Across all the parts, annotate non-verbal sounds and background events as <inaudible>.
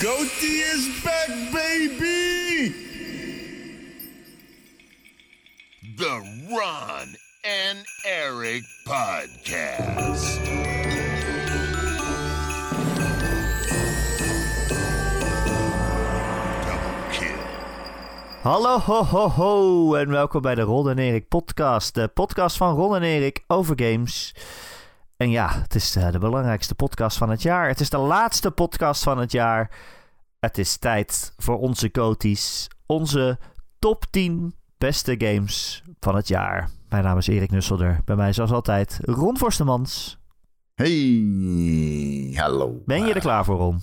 Goatee is back, baby! The Ron and Eric Podcast. Hallo, ho, ho, ho. En welkom bij de Ron en Erik podcast. De podcast van Ron en Erik over games. En ja, het is eh, de belangrijkste podcast van het jaar. Het is de laatste podcast van het jaar. Het is tijd voor onze coties. Onze top 10 beste games van het jaar. Mijn naam is Erik Nusselder. Bij mij zoals altijd Ron Forstemans. Hey, hallo. Ben je er klaar voor, Ron?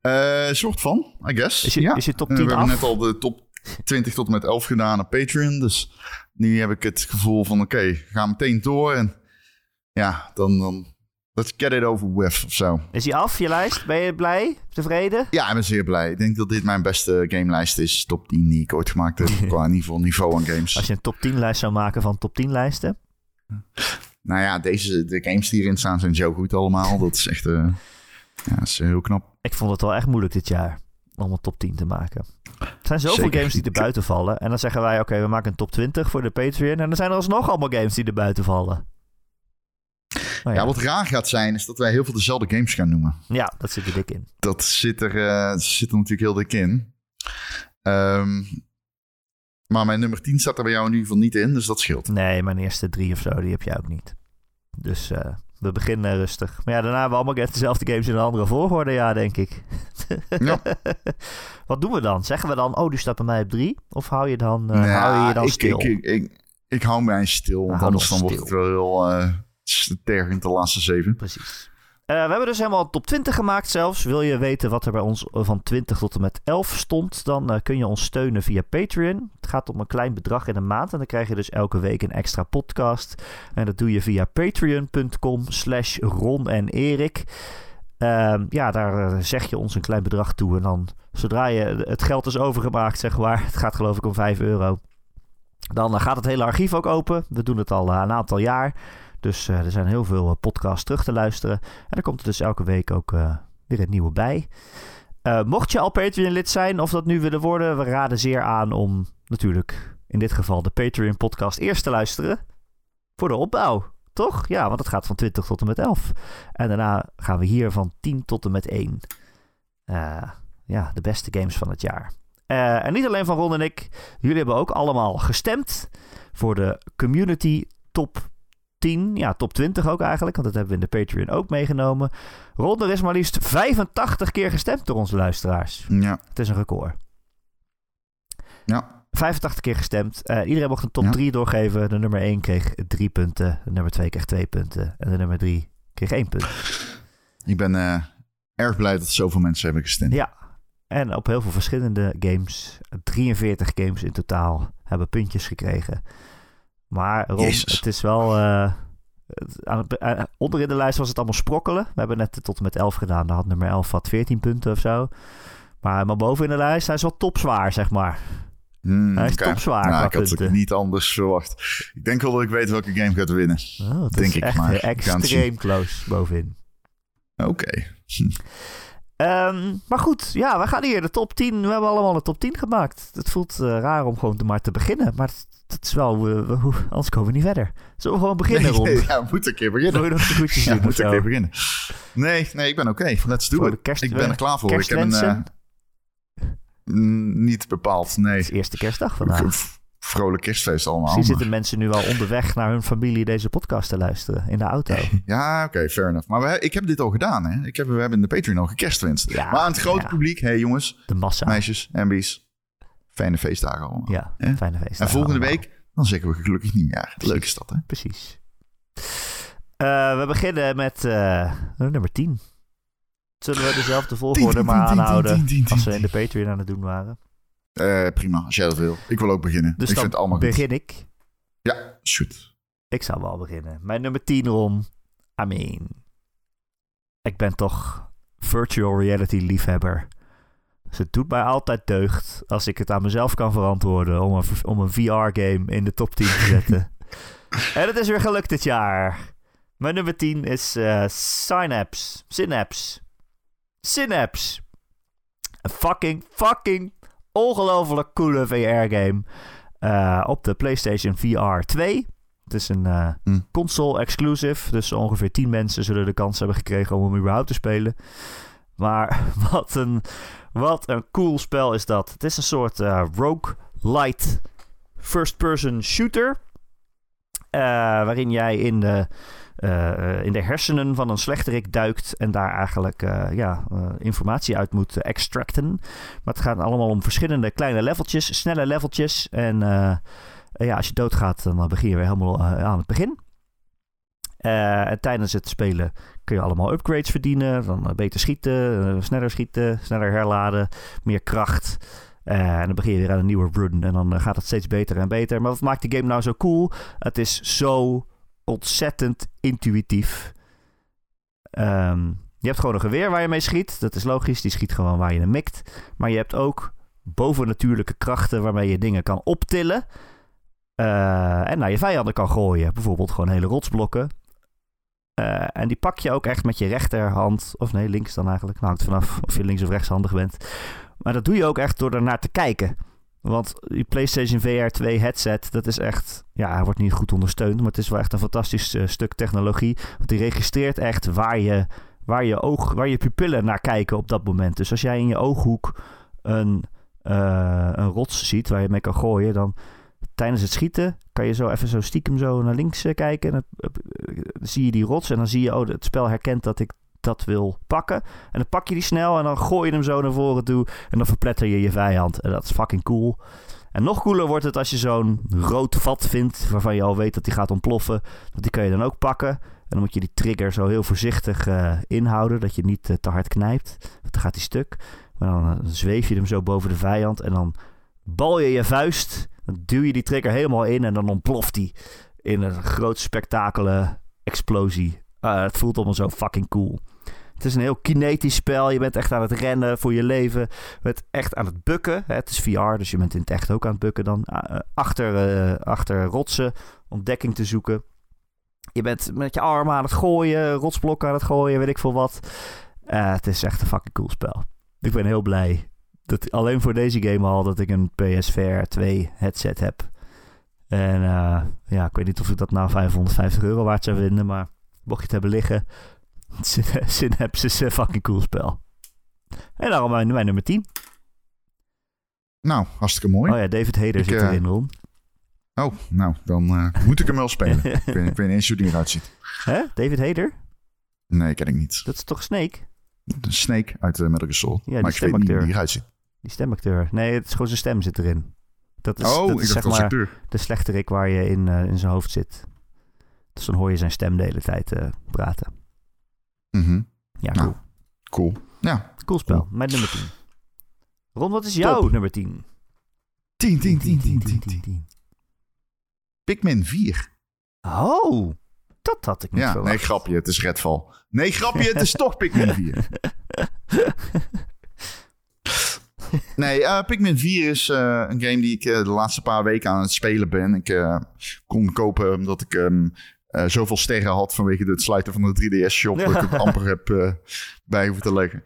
Eh soort van, I guess. Is je- ja. is je top Eh, 10 We hebben net al de top 20 tot en met 11 gedaan op Patreon. Dus nu heb ik het gevoel van, oké, ga meteen door. En ja, dan, dan let's get it over with of zo. Is hij af, je lijst? Ben je blij? Tevreden? Ja, ik ben zeer blij. Ik denk dat dit mijn beste gamelijst is. Top 10 die ik ooit gemaakt heb. <laughs> qua niveau, niveau aan games. Als je een top 10 lijst zou maken van top 10 lijsten. Nou ja, deze, de games die erin staan zijn zo goed allemaal. Dat is echt eh, ja, dat is heel knap. Ik vond het wel echt moeilijk dit jaar om een top 10 te maken. Er zijn zoveel Zeker. games die er buiten vallen. En dan zeggen wij, oké, we maken een top 20 voor de Patreon. En dan zijn er alsnog allemaal games die er buiten vallen. Nou Ja, wat raar gaat zijn, is dat wij heel veel dezelfde games gaan noemen. ja, dat zit er dik in. Dat zit er, eh, zit er natuurlijk heel dik in. Ehm, maar mijn nummer 10 staat er bij jou in ieder geval niet in, dus dat scheelt. Nee, mijn eerste drie of zo, die heb jij ook niet. Dus eh, we beginnen rustig. Maar ja, daarna hebben we allemaal dezelfde games in een andere volgorde, ja, denk ik. <laughs> Ja. wat doen we dan? Zeggen we dan, oh, die staat bij mij op drie? Of hou je dan, Nou, hou je je dan ik, stil? Ik, ik, ik, ik hou mij stil, want anders dan wordt het wel heel tergend de laatste zeven. Precies. Eh, we hebben dus helemaal top 20 gemaakt zelfs. Wil je weten wat er bij ons van 20 tot en met 11 stond, dan eh, kun je ons steunen via Patreon. Het gaat om een klein bedrag in de maand en dan krijg je dus elke week een extra podcast. En dat doe je via patreon.com slash Ron en Erik. Ehm, ja, daar eh, zeg je ons een klein bedrag toe en dan zodra je het geld is overgemaakt, zeg maar, <laughs> het gaat geloof ik om 5 euro, dan gaat het hele archief ook open. We doen het al een aantal jaar. Dus eh, er zijn heel veel eh, podcasts terug te luisteren. En er komt er dus elke week ook eh, weer een nieuwe bij. Mocht je al Patreon-lid zijn of dat nu willen worden, we raden zeer aan om natuurlijk in dit geval de Patreon-podcast eerst te luisteren. Voor de opbouw, toch? Ja, want het gaat van 20 tot en met 11. En daarna gaan we hier van 10 tot en met 1. Eh, ja, de beste games van het jaar. En niet alleen van Ron en ik. Jullie hebben ook allemaal gestemd voor de Community Top 10, ja, top 20 ook eigenlijk, want dat hebben we in de Patreon ook meegenomen. Ron, er is maar liefst 85 keer gestemd door onze luisteraars. Ja, Het is een record. ja. 85 keer gestemd. Eh, iedereen mocht een top Ja. 3 doorgeven. De nummer 1 kreeg 3 punten. De nummer 2 kreeg 2 punten. En de nummer 3 kreeg 1 punt. Ik ben eh, erg blij dat zoveel mensen hebben gestemd. Ja. En op heel veel verschillende games. 43 games in totaal hebben puntjes gekregen. Maar Ron, Jezus. het is wel... het- aan het, eh, onderin de lijst was het allemaal sprokkelen. We hebben net tot en met 11 gedaan. Daar had nummer 11 had 14 punten of zo. Maar, maar boven in de lijst, hij is wel topzwaar, zeg maar. Hmm, Hij is oké. topzwaar Nou, ik had het niet anders verwacht. Ik denk wel dat ik weet welke game gaat winnen. Oh, het Denk is ik echt maar. Extreem close bovenin. Oké. <laughs> Ehm, maar goed, ja, we gaan hier de top 10. We hebben allemaal een top 10 gemaakt. Het voelt eh, raar om gewoon te maar te beginnen. Maar het, het is wel, we- anders komen we niet verder. Zullen we gewoon beginnen, Ron? Nee, <laughs> ja, we moeten een keer beginnen. Wil je nog de groetjes <laughs> Ja, doen moeten een keer beginnen. Nee, nee, ik ben oké. Let's do Voor it. kerst- ik ben er klaar voor. Ik heb een... Eh, niet bepaald, nee. Het is eerste kerstdag vandaag. Vrolijk kerstfeest allemaal. Misschien zitten mensen nu al onderweg naar hun familie deze podcast te luisteren in de auto. <laughs> Ja, oké, fair enough. Maar we, ik heb dit al gedaan, hè. Ik heb, we hebben in de Patreon al gekerstwenst. Ja, maar aan het grote ja. publiek, hey jongens, De massa. meisjes, MB's, fijne feestdagen allemaal. Ja, fijne feest. En volgende week, dan zeggen we gelukkig nieuwjaar. Leuk is dat, hè? Precies. Eh, we beginnen met eh, nummer 10. Zullen we dezelfde <laughs> volgorde tien, maar tien, aanhouden tien, als we in de. Patreon aan het doen waren? Eh, prima, als jij dat wil. Ik wil ook beginnen. Dus ik dan vind het allemaal goed. begin ik. Ja, shoot. Ik zou wel beginnen. Mijn nummer 10, Ron. I mean. Ik ben toch virtual reality liefhebber. Dus het doet mij altijd deugd als ik het aan mezelf kan verantwoorden om een, om een VR-game in de top 10 te zetten. <laughs> en het is weer gelukt dit jaar. Mijn nummer 10 is eh Synapse. Synapse. Synapse. Een fucking, fucking ongelooflijk coole VR-game. Uh, op de PlayStation VR 2. Het is een uh, Hm. console exclusive. Dus ongeveer 10 mensen zullen de kans hebben gekregen om hem überhaupt te spelen. Maar <laughs> wat een, wat een cool spel is dat. Het is een soort uh, roguelite first-person shooter. Uh, waarin jij in de, uh, in de hersenen van een slechterik duikt en daar eigenlijk ja, informatie uit moet extracten. Maar het gaat allemaal om verschillende kleine leveltjes, snelle leveltjes. En ja, als je doodgaat, dan begin je weer helemaal aan het begin. En tijdens het spelen kun je allemaal upgrades verdienen. Dan beter schieten, sneller schieten, sneller herladen, meer kracht. En dan begin je weer aan een nieuwe run. En dan gaat het steeds beter en beter. Maar wat maakt die game nou zo cool? Het is zo ontzettend intuïtief. Um, je hebt gewoon een geweer waar je mee schiet. Dat is logisch. Die schiet gewoon waar je hem mikt. Maar je hebt ook bovennatuurlijke krachten waarmee je dingen kan optillen. En naar je vijanden kan gooien. Bijvoorbeeld gewoon hele rotsblokken. En die pak je ook echt met je rechterhand. Of nee, links dan eigenlijk. Nou, hangt vanaf of je links of rechtshandig bent. Maar dat doe je ook echt door ernaar te kijken. Want die PlayStation VR 2 headset, dat is echt... Ja, hij wordt niet goed ondersteund, maar het is wel echt een fantastisch uh, stuk technologie. Want die registreert echt waar je, waar, je oog, waar je pupillen naar kijken op dat moment. Dus als jij in je ooghoek een, uh, een rots ziet waar je mee kan gooien... dan tijdens het schieten kan je zo even zo stiekem zo naar links uh, kijken. En dan zie je die rots en dan zie je... oh, het spel herkent dat ik dat wil pakken. En dan pak je die snel en dan gooi je hem zo naar voren toe. En dan verpletter je je vijand. En dat is fucking cool. En nog cooler wordt het als je zo'n rood vat vindt. waarvan je al weet dat die gaat ontploffen. Want die kan je dan ook pakken. En dan moet je die trigger zo heel voorzichtig uh, inhouden. Dat je niet te hard knijpt. Want dan gaat die stuk. Maar dan, zweef je hem zo boven de vijand. En dan bal je je vuist. Dan duw je die trigger helemaal in. En dan ontploft die in een groot spektakele explosie. Uh, het voelt allemaal zo fucking cool. Het is een heel kinetisch spel. Je bent echt aan het rennen voor je leven. Je bent echt aan het bukken. Het is VR, dus je bent in het echt ook aan het bukken dan. Uh, achter, uh, achter rotsen, ontdekking te zoeken. Je bent met je armen aan het gooien, rotsblokken aan het gooien, weet ik veel wat. Uh, het is echt een fucking cool spel. Ik ben heel blij. Dat, alleen voor deze game al dat ik een PSVR 2 headset heb. En ja, ik weet niet of ik dat nou 550 euro waard zou vinden, maar mocht je het hebben liggen, Synapse is een fucking cool spel. En daarom mijn, mijn nummer 10. Nou, hartstikke mooi. Oh ja, David Hayter zit uh, erin, Ron. Oh, nou, dan uh, moet ik hem wel spelen. <laughs> ik, weet, ik weet niet eens hoe die eruit ziet. Hè? David Hayter? Nee, ken ik niet. Dat is toch Snake? Snake uit uh, Metal Gear Solid. Ja, maar ik weet niet hoe die eruit ziet. Die stemacteur. Nee, het is gewoon zijn stem zit erin. Dat is, oh, dat is zeg maar de slechterik waar je in, uh, in zijn hoofd zit. Dus dan hoor je zijn stem de hele tijd uh, praten. Mm -hmm. Ja, cool. Nou, cool. Ja. Cool spel. Cool. Mijn nummer 10. Ron, wat is jouw nummer 10? 10, 10, 10, 10, 10, 10, 10. Pikmin 4. Oh, dat had ik niet Ja, verwacht. nee, grapje. Het is Redfall. Nee, grapje. Het is toch <laughs> Pikmin 4. <laughs> <laughs> Nee, uh, Pikmin 4 is uh, een game die ik uh, de laatste paar weken aan het spelen ben. Ik kon kopen omdat ik um, uh, zoveel sterren had vanwege het sluiten van de 3DS-shop. dat ik het <laughs> amper heb bij hoeven te leggen.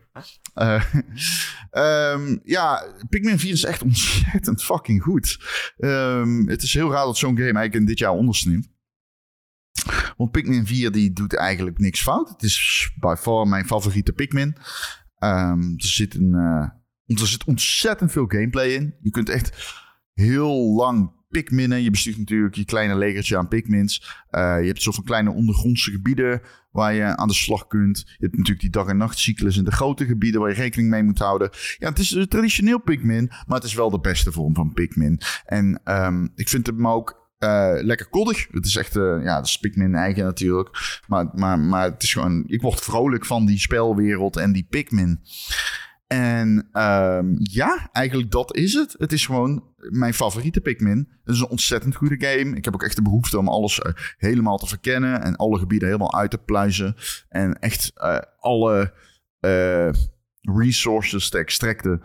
Um, ja, Pikmin 4 is echt ontzettend fucking goed. Um, het is heel raar dat zo'n game eigenlijk in dit jaar ondersneemt. Want Pikmin 4 die doet eigenlijk niks fout. Het is by far mijn favoriete Pikmin. Um, er, zit een, uh, er zit ontzettend veel gameplay in. Je kunt echt heel lang Pikminnen. Je bestuurt natuurlijk je kleine legertje aan Pikmins. Uh, je hebt zoveel kleine ondergrondse gebieden waar je aan de slag kunt. Je hebt natuurlijk die dag- en nachtcyclus in de grote gebieden waar je rekening mee moet houden. Ja, het is een traditioneel Pikmin, maar het is wel de beste vorm van Pikmin. En um, ik vind hem ook uh, lekker koddig. Het is echt, uh, ja, dat Pikmin eigen natuurlijk. Maar, maar, maar het is gewoon, ik word vrolijk van die spelwereld en die Pikmin. En um, ja, eigenlijk dat is het. Het is gewoon mijn favoriete Pikmin. Het is een ontzettend goede game. Ik heb ook echt de behoefte om alles uh, helemaal te verkennen. En alle gebieden helemaal uit te pluizen. En echt uh, alle uh, resources te extracten.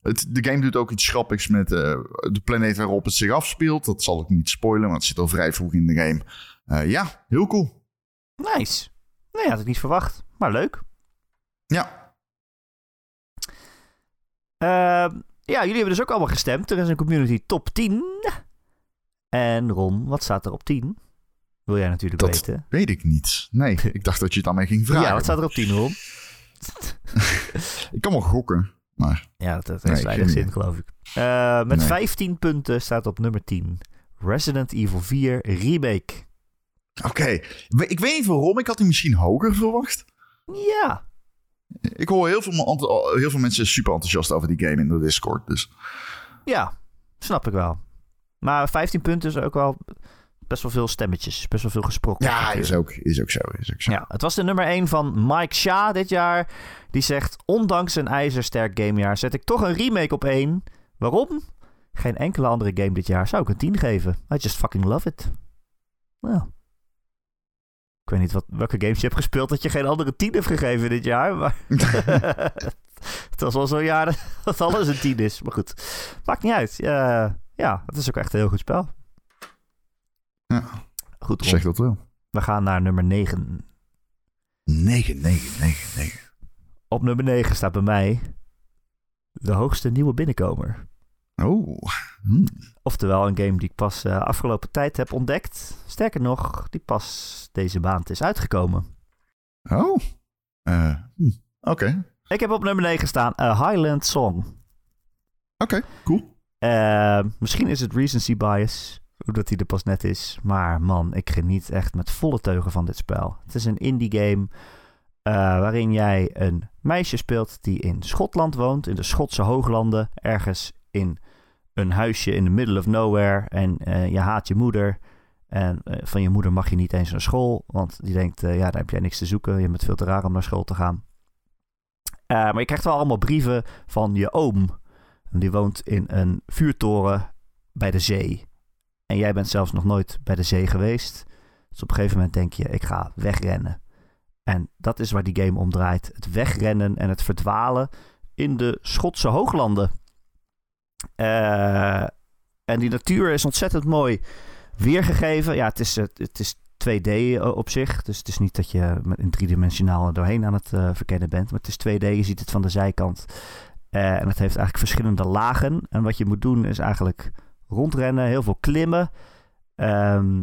Het, de game doet ook iets grappigs met de planeet waarop het zich afspeelt. Dat zal ik niet spoilen, want het zit al vrij vroeg in de game. ja, heel cool. Nice. Nee, had ik niet verwacht. Maar leuk. Ja, Ehm, ja, jullie hebben dus ook allemaal gestemd. Er is een community top 10. En Ron, wat staat er op 10? Wil jij natuurlijk Dat weten. weet ik niet. Nee, <laughs> ik dacht dat je het aan mij ging vragen. Ja, wat staat er op 10, Ron? <laughs> Ik kan wel gokken, maar... Ja, dat, dat Nee, heeft weinig geen zin, geloof ik. Eh, met Nee. 15 punten staat op nummer 10. Resident Evil 4 Remake. Oké, ik weet niet waarom. Ik had die misschien hoger verwacht. Ja, Ik hoor heel veel, heel veel mensen super enthousiast over die game in de Discord. Dus ja, snap ik wel. Maar 15 punten is ook wel best wel veel stemmetjes. Best wel veel gesproken. ja, natuurlijk. is ook, is ook zo. Is ook zo. Ja, het was de nummer 1 van Mike Shah dit jaar. Die zegt, ondanks een ijzersterk gamejaar zet ik toch een remake op 1. Waarom? Geen enkele andere game dit jaar zou ik een 10 geven. I just fucking love it. Nou. Ik weet niet wat, welke games je hebt gespeeld dat je geen andere 10 hebt gegeven dit jaar. Maar <laughs> het was wel zo'n jaar dat- alles een 10 is. Maar goed, maakt niet uit. Eh, ja, het is ook echt een heel goed spel. Ja. Goed. Zeg dat wel. we gaan naar nummer 9. 9, 9, 9, 9. Op nummer 9 staat bij mij de hoogste nieuwe binnenkomer. Oh. Hm. Oftewel een game die ik pas eh, afgelopen tijd heb ontdekt. Sterker nog, die pas deze maand is uitgekomen. Oh. Eh, hm. Oké. Ik heb op nummer 9 staan A Highland Song. Oké, cool. Eh, misschien is het recency bias, omdat hij er pas net is. Maar man, ik geniet echt met volle teugen van dit spel. Het is een indie game waarin jij een meisje speelt die in Schotland woont, in de Schotse hooglanden, ergens in een huisje in the middle of nowhere. En eh, je haat je moeder. En eh, van je moeder mag je niet eens naar school, want die denkt, eh, ja, daar heb jij niks te zoeken. Je bent veel te raar om naar school te gaan. Maar je krijgt wel allemaal brieven van je oom. Die woont in een vuurtoren bij de zee. En jij bent zelfs nog nooit bij de zee geweest. Dus op een gegeven moment denk je, ik ga wegrennen. En dat is waar die game om draait. Het wegrennen en het verdwalen in de Schotse hooglanden. Eh, en die natuur is ontzettend mooi weergegeven. Ja, het is, eh, het is 2D op zich. Dus het is niet dat je in driedimensionaal doorheen aan het eh, verkennen bent. Maar het is 2D, je ziet het van de zijkant. Eh, en het heeft eigenlijk verschillende lagen. En wat je moet doen is eigenlijk rondrennen, heel veel klimmen. Ehm,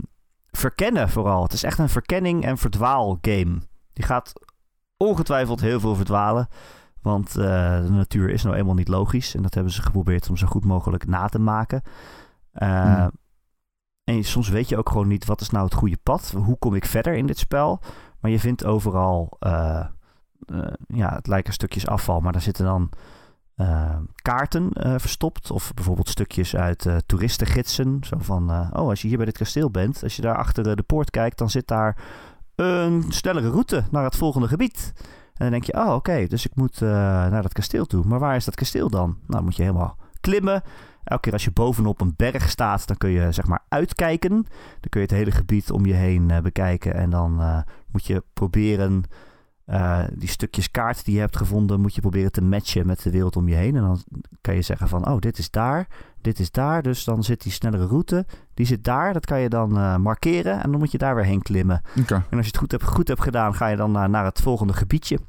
verkennen vooral. Het is echt een verkenning en verdwaal game. Die gaat ongetwijfeld heel veel verdwalen. Want eh, de natuur is nou eenmaal niet logisch. En dat hebben ze geprobeerd om zo goed mogelijk na te maken. Eh, Hmm. En soms weet je ook gewoon niet wat is nou het goede pad. Hoe kom ik verder in dit spel? Maar je vindt overal, eh, ja, het lijken stukjes afval, maar daar zitten dan kaarten verstopt. Of bijvoorbeeld stukjes uit toeristengidsen. Zo van, oh, als je hier bij dit kasteel bent, als je daar achter de poort kijkt, dan zit daar een snellere route naar het volgende gebied. En dan denk je, oh, oké, dus ik moet eh, naar dat kasteel toe. Maar waar is dat kasteel dan? Nou, moet je helemaal klimmen. Elke keer als je bovenop een berg staat, dan kun je zeg maar uitkijken. Dan kun je het hele gebied om je heen eh, bekijken. En dan eh, moet je proberen eh, die stukjes kaart die je hebt gevonden, moet je proberen te matchen met de wereld om je heen. En dan kan je zeggen van, oh, dit is daar, dit is daar. Dus dan zit die snellere route, die zit daar. Dat kan je dan eh, markeren en dan moet je daar weer heen klimmen. En als je het goed hebt, goed hebt gedaan, ga je dan naar, naar het volgende gebiedje.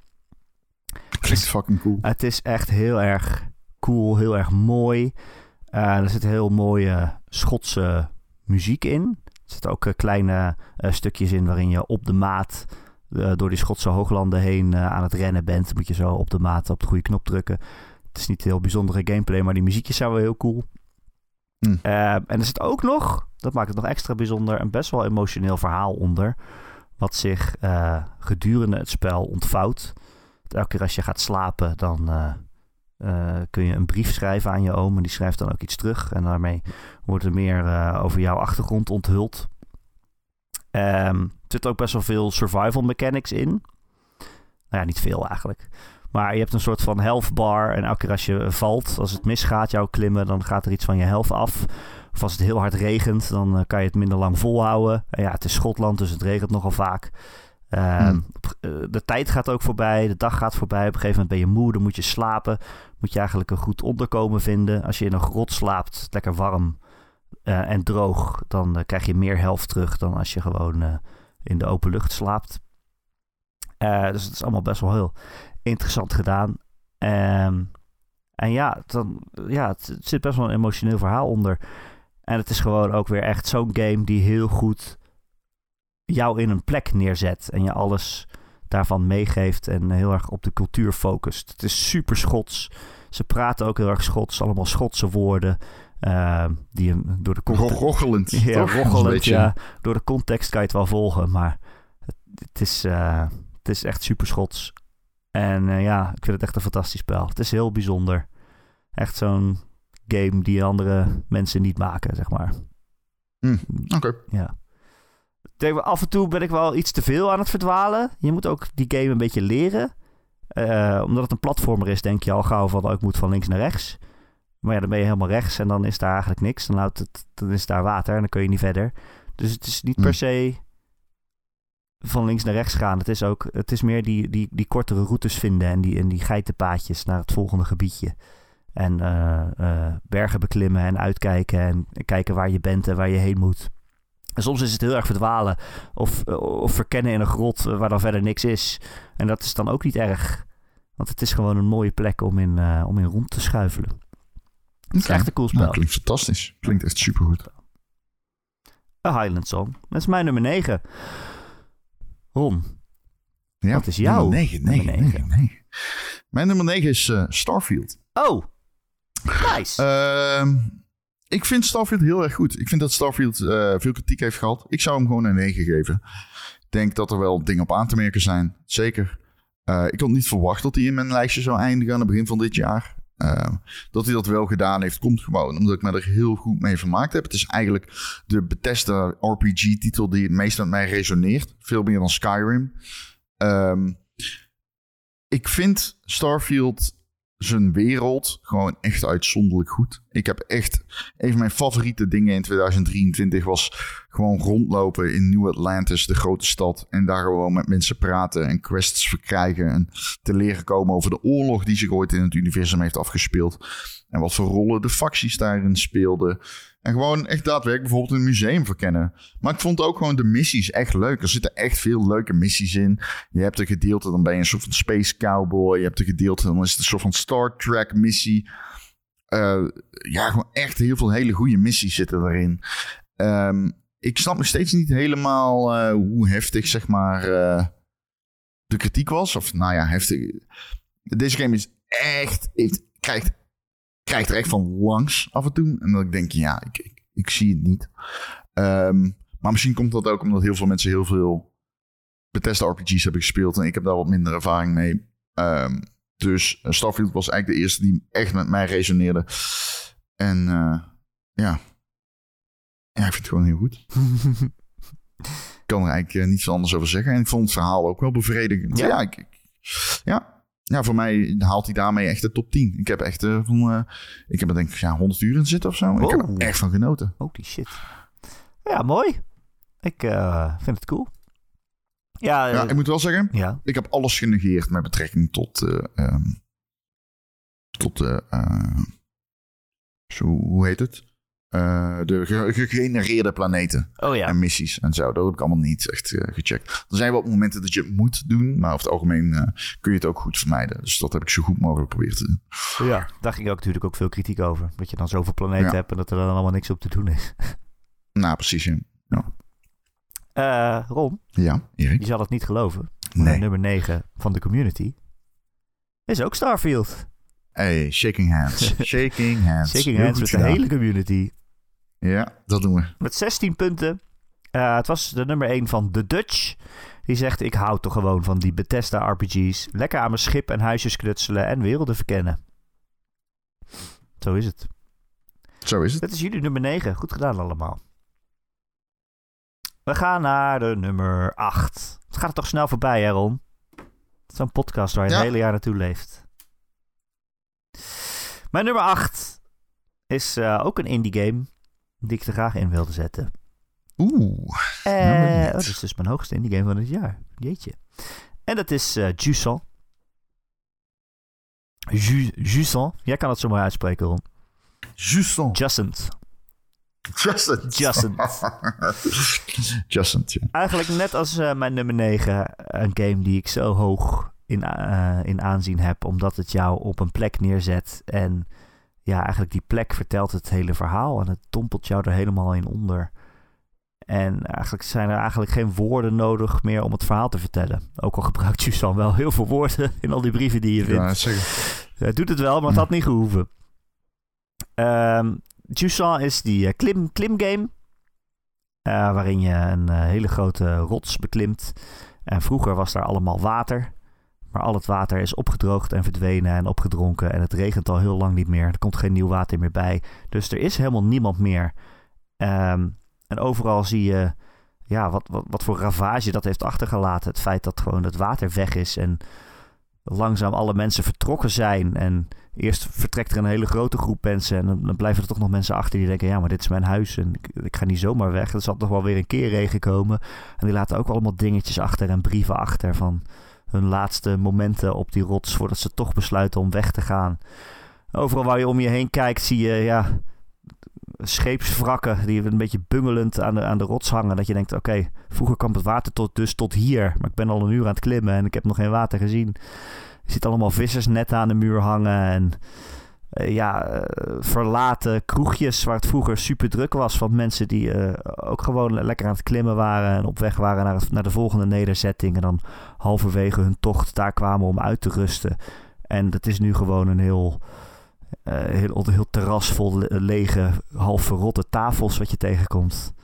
Klinkt fucking cool. Het is echt heel erg cool, heel erg mooi. Eh, er zit heel mooie Schotse muziek in. Er zitten ook eh, kleine eh, stukjes in waarin je op de maat eh, door die Schotse hooglanden heen eh, aan het rennen bent. Moet je zo op de maat op de goede knop drukken. Het is niet heel bijzondere gameplay, maar die muziekjes zijn wel heel cool. Hm. Eh, en er zit ook nog, dat maakt het nog extra bijzonder, een best wel emotioneel verhaal onder. Wat zich gedurende het spel ontvouwt. Elke keer als je gaat slapen, dan kun je een brief schrijven aan je oom. En die schrijft dan ook iets terug. En daarmee wordt er meer over jouw achtergrond onthuld. Ehm, er zit ook best wel veel survival mechanics in. Nou ja, niet veel eigenlijk. Maar je hebt een soort van health bar. En elke keer als je valt, als het misgaat, jouw klimmen, dan gaat er iets van je health af. Of als het heel hard regent, dan eh, kan je het minder lang volhouden. En ja, het is Schotland, dus het regent nogal vaak. Eh, Hmm. eh, de tijd gaat ook voorbij, de dag gaat voorbij. Op een gegeven moment ben je moe, dan moet je slapen. Moet je eigenlijk een goed onderkomen vinden. Als je in een grot slaapt, lekker warm eh, en droog, dan krijg je meer helft terug dan als je gewoon in de open lucht slaapt. Eh, dus het is allemaal best wel heel interessant gedaan. Ehm, En ja, dan, ja, het, het zit best wel een emotioneel verhaal onder. En het is gewoon ook weer echt zo'n game die heel goed jou in een plek neerzet. En je alles daarvan meegeeft en heel erg op de cultuur focust. Het is super Schots. Ze praten ook heel erg Schots. Allemaal Schotse woorden. Eh, die hem door de context... Rochelend. <laughs> Ja, rochelend, beetje- ja. Door de context kan je het wel volgen, maar het, het is, eh, het is echt super Schots. En eh, ja, ik vind het echt een fantastisch spel. Het is heel bijzonder. Echt zo'n game die andere mensen niet maken, zeg maar. Oké. Ja. Denk, af en toe ben ik wel iets te veel aan het verdwalen. Je moet ook die game een beetje leren. Eh, omdat het een platformer is, denk je al gauw van... Oh, ik moet van links naar rechts. Maar ja, dan ben je helemaal rechts en dan is daar eigenlijk niks. Dan, houdt het, dan is daar water en dan kun je niet verder. Dus het is niet per se van links naar rechts gaan. Het is, ook, het is meer die, die, die kortere routes vinden... en die, en die geitenpaadjes naar het volgende gebiedje. En eh, eh, bergen beklimmen en uitkijken... en kijken waar je bent en waar je heen moet. En soms is het heel erg verdwalen of, of verkennen in een grot waar dan verder niks is. En dat is dan ook niet erg. Want het is gewoon een mooie plek om in, eh, om in rond te schuifelen. Het is echt een cool spel. Nou, klinkt fantastisch. Klinkt echt supergoed. A Highland Song. Dat is mijn nummer 9. Ron, Ja, Wat is jouw Nummer 9, nee, nummer nee, negen? nee. Mijn nummer 9 is eh, Starfield. Oh, nice. Ehm, ik vind Starfield heel erg goed. Ik vind dat Starfield eh, veel kritiek heeft gehad. Ik zou hem gewoon een 9 geven. Ik denk dat er wel dingen op aan te merken zijn. Zeker. Eh, ik had niet verwacht dat hij in mijn lijstje zou eindigen aan het begin van dit jaar. Ehm, dat hij dat wel gedaan heeft, komt gewoon omdat ik me er heel goed mee vermaakt heb. Het is eigenlijk de Bethesda RPG-titel die het meest met mij resoneert. Veel meer dan Skyrim. Ehm, ik vind Starfield zijn wereld gewoon echt uitzonderlijk goed. Ik heb echt... Een van mijn favoriete dingen in 2023 was gewoon rondlopen in New Atlantis, de grote stad. En daar gewoon met mensen praten en quests verkrijgen. En te leren komen over de oorlog die zich ooit in het universum heeft afgespeeld. En wat voor rollen de facties daarin speelden. En gewoon echt daadwerkelijk bijvoorbeeld een museum verkennen. Maar ik vond ook gewoon de missies echt leuk. Er zitten echt veel leuke missies in. Je hebt een gedeelte, dan ben je een soort van space cowboy. Je hebt een gedeelte, dan is het een soort van Star Trek missie. Eh, ja, gewoon echt heel veel hele goede missies zitten erin. Ehm, ik snap nog steeds niet helemaal eh, hoe heftig, zeg maar, eh, de kritiek was. Of nou ja, heftig. Deze game is echt, heeft, krijgt, krijgt er echt van langs af en toe. En dat ik denk, ja, ik, ik, ik zie het niet. Ehm, maar misschien komt dat ook omdat heel veel mensen heel veel Bethesda RPG's hebben gespeeld. En ik heb daar wat minder ervaring mee. Ehm, dus eh, Starfield was eigenlijk de eerste die echt met mij resoneerde. En eh, ja. Ja, ik vind het gewoon heel goed. <laughs> Ik kan er eigenlijk eh, niets anders over zeggen. En ik vond het verhaal ook wel bevredigend. Ja? Ja, ik, ik- ja. Ja voor mij haalt hij daarmee echt de top 10. Ik heb echt van... eh, ik heb er denk ik ja, 100 uur in zitten of zo. Ik heb er echt van genoten. Holy shit. Ja, mooi. Ik eh, vind het cool. Ja, Ja, ik moet wel zeggen... ja. Ik heb alles genegeerd met betrekking tot... ehm, tot de... zo, hoe heet het? Eh, de ge- gegenereerde planeten. Oh ja. en missies en zo. Dat heb ik allemaal niet echt eh, gecheckt. Er zijn wel momenten dat je het moet doen, maar over het algemeen eh, kun je het ook goed vermijden. Dus dat heb ik zo goed mogelijk geprobeerd te doen. ja. Daar ging ook natuurlijk ook veel kritiek over. Dat je dan zoveel planeten Ja. hebt en dat er dan allemaal niks op te doen is. <laughs> Nou, precies. Ja, Eh, Ron, ja Erik? je zal het niet geloven. Nee. Nummer 9 van de community is ook Starfield. Hey, shaking hands. <laughs> Shaking hands. Shaking hands met de hele community. Ja, dat doen we. Met 16 punten. Eh, het was de nummer 1 van The Dutch. Die zegt, ik hou toch gewoon van die Bethesda RPG's. Lekker aan mijn schip en huisjes knutselen en werelden verkennen. Zo is het. Zo is het. Dit is jullie nummer 9. Goed gedaan allemaal. We gaan naar de nummer 8. Het gaat er toch snel voorbij, hè Ron? Is Zo'n podcast waar je Ja. het hele jaar naartoe leeft. Mijn nummer 8 is eh, ook een indie game die ik er graag in wilde zetten. Oeh. Eh, oh, dat is dus mijn hoogste indie game van het jaar. Jeetje. En dat is eh Jusant. Ju Jusant. Jij kan het zo maar uitspreken, Ron. Justin. <laughs> Jusant. Ja. Eigenlijk net als eh, mijn nummer 9, een game die ik zo hoog in, eh, in aanzien hebt, omdat het jou op een plek neerzet. En ja, eigenlijk die plek vertelt het hele verhaal en het dompelt jou er helemaal in onder. En eigenlijk zijn er eigenlijk geen woorden nodig meer om het verhaal te vertellen. Ook al gebruikt Jusan wel heel veel woorden in al die brieven die je vindt. Ja, zeker. Hij doet het wel, maar het had niet gehoeven. Jusan is die eh, klim, klimgame. eh, waarin je een eh, hele grote rots beklimt. En vroeger was daar allemaal water. Maar al het water is opgedroogd en verdwenen en opgedronken. En het regent al heel lang niet meer. Er komt geen nieuw water meer bij. Dus er is helemaal niemand meer. Ehm, en overal zie je ja, wat, wat, wat voor ravage dat heeft achtergelaten. Het feit dat gewoon het water weg is. En langzaam alle mensen vertrokken zijn. En eerst vertrekt er een hele grote groep mensen. En dan, blijven er toch nog mensen achter die denken: ja, maar dit is mijn huis. En ik, ik ga niet zomaar weg. Er zal toch wel weer een keer regen komen. En die laten ook allemaal dingetjes achter en brieven achter van hun laatste momenten op die rots. voordat ze toch besluiten om weg te gaan. Overal waar je om je heen kijkt, zie je ja, scheepswrakken die een beetje bungelend aan de, aan de rots hangen. Dat je denkt: oké, vroeger kwam het water tot, dus tot hier. Maar ik ben al een uur aan het klimmen en ik heb nog geen water gezien. Je ziet allemaal vissersnetten aan de muur hangen. En eh, ja, eh, verlaten kroegjes waar het vroeger super druk was. Van mensen die eh, ook gewoon lekker aan het klimmen waren. En op weg waren naar, naar de volgende nederzetting. En dan halverwege hun tocht daar kwamen om uit te rusten. En dat is nu gewoon een heel, heel, heel terras vol le- lege, half verrotte tafels wat je tegenkomt.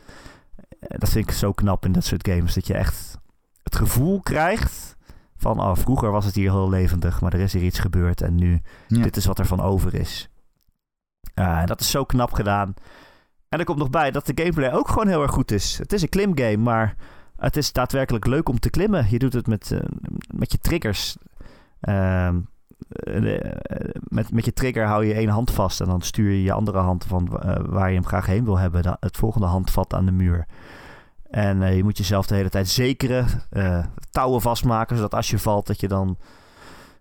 Dat vind ik zo knap in dat soort games. Dat je echt het gevoel krijgt van... Oh, vroeger was het hier heel levendig, maar er is hier iets gebeurd. En nu, Ja. dit is wat er van over is. Dat is zo knap gedaan. En er komt nog bij dat de gameplay ook gewoon heel erg goed is. Het is een klimgame, maar het is daadwerkelijk leuk om te klimmen. Je doet het met, eh, met je triggers. Ehm, eh, eh, met, met je trigger hou je één hand vast en dan stuur je je andere hand van waar je hem graag heen wil hebben. het volgende handvat aan de muur. En eh, je moet jezelf de hele tijd zekeren, eh, touwen vastmaken, zodat als je valt, dat je dan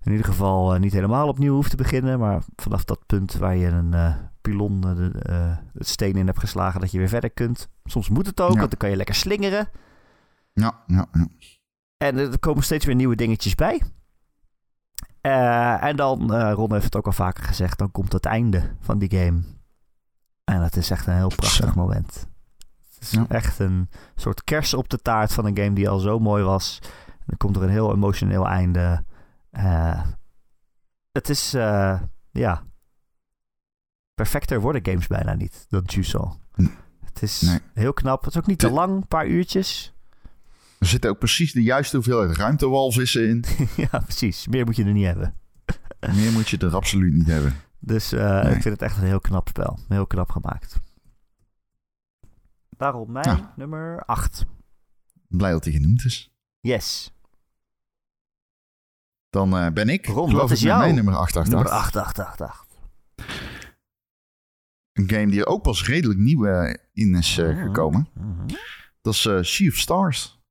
in ieder geval eh, niet helemaal opnieuw hoeft te beginnen. Maar vanaf dat punt waar je een pilon de, het steen in hebt geslagen, dat je weer verder kunt. Soms moet het ook, Ja. want dan kan je lekker slingeren. Ja, ja, ja. En er komen steeds weer nieuwe dingetjes bij. En dan, Ron heeft het ook al vaker gezegd, dan komt het einde van die game. En dat is echt een heel prachtig moment. Het is Ja. echt een soort kers op de taart van een game die al zo mooi was. En dan komt er een heel emotioneel einde. Eh, het is, eh, ja... Perfecter worden games bijna niet dan Juice Hm. Het is Nee. heel knap. Het is ook niet te De- lang, een paar uurtjes. Er zitten ook precies de juiste hoeveelheid ruimtewalvissen in. <laughs> ja, precies. Meer moet je er niet hebben. Meer moet je er absoluut niet hebben. Dus eh, Nee. ik vind het echt een heel knap spel. Heel knap gemaakt. Daarom mijn Ja. nummer 8. Blij dat hij genoemd is. Yes. Dan eh, ben ik, Ron, wat is jouw mijn nummer 888. Nummer 8888. Een game die ook pas redelijk nieuw eh, in is eh, Mhm. gekomen. Mhm. Dat is eh Sea of Stars.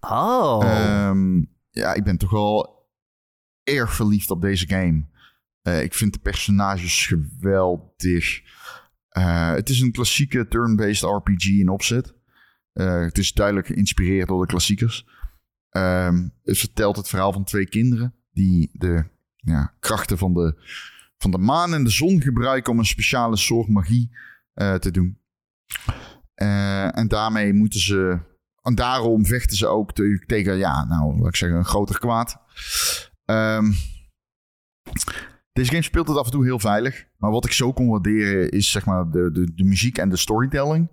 Oh. Ehm, ja, ik ben toch wel erg verliefd op deze game. Ik vind de personages geweldig. Eh, het is een klassieke turn-based RPG in opzet. Eh, het is duidelijk geïnspireerd door de klassiekers. Ehm, het vertelt het verhaal van twee kinderen die de ja, krachten van de, van de maan en de zon gebruiken om een speciale soort magie eh, te doen. En daarmee moeten ze en daarom vechten ze ook te- tegen, ja, nou, wat ik zeggen, een groter kwaad. Ehm, deze game speelt het af en toe heel veilig. Maar wat ik zo kon waarderen is, zeg maar, de, de, de muziek en de storytelling.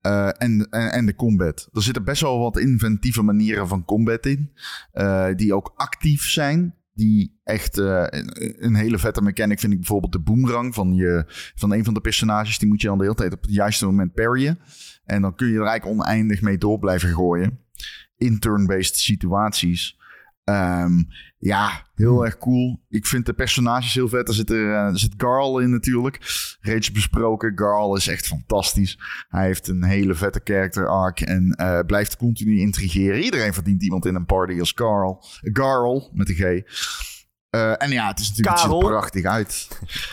Eh, en, en, en de combat. Er zitten best wel wat inventieve manieren van combat in. eh, die ook actief zijn. Die echt eh, een, hele vette mechanic vind ik bijvoorbeeld de boomerang van, je, van een van de personages. Die moet je dan de hele tijd op het juiste moment parryen. En dan kun je er eigenlijk oneindig mee door blijven gooien. In turn-based situaties. Ehm, ja, heel erg cool. Ik vind de personages heel vet. Er zit, er, eh, er zit Garl in natuurlijk. Reeds besproken. Garl is echt fantastisch. Hij heeft een hele vette character arc. En eh, blijft continu intrigeren. Iedereen verdient iemand in een party als Garl. Garl met een G. Eh, en ja, het is natuurlijk het ziet er prachtig uit.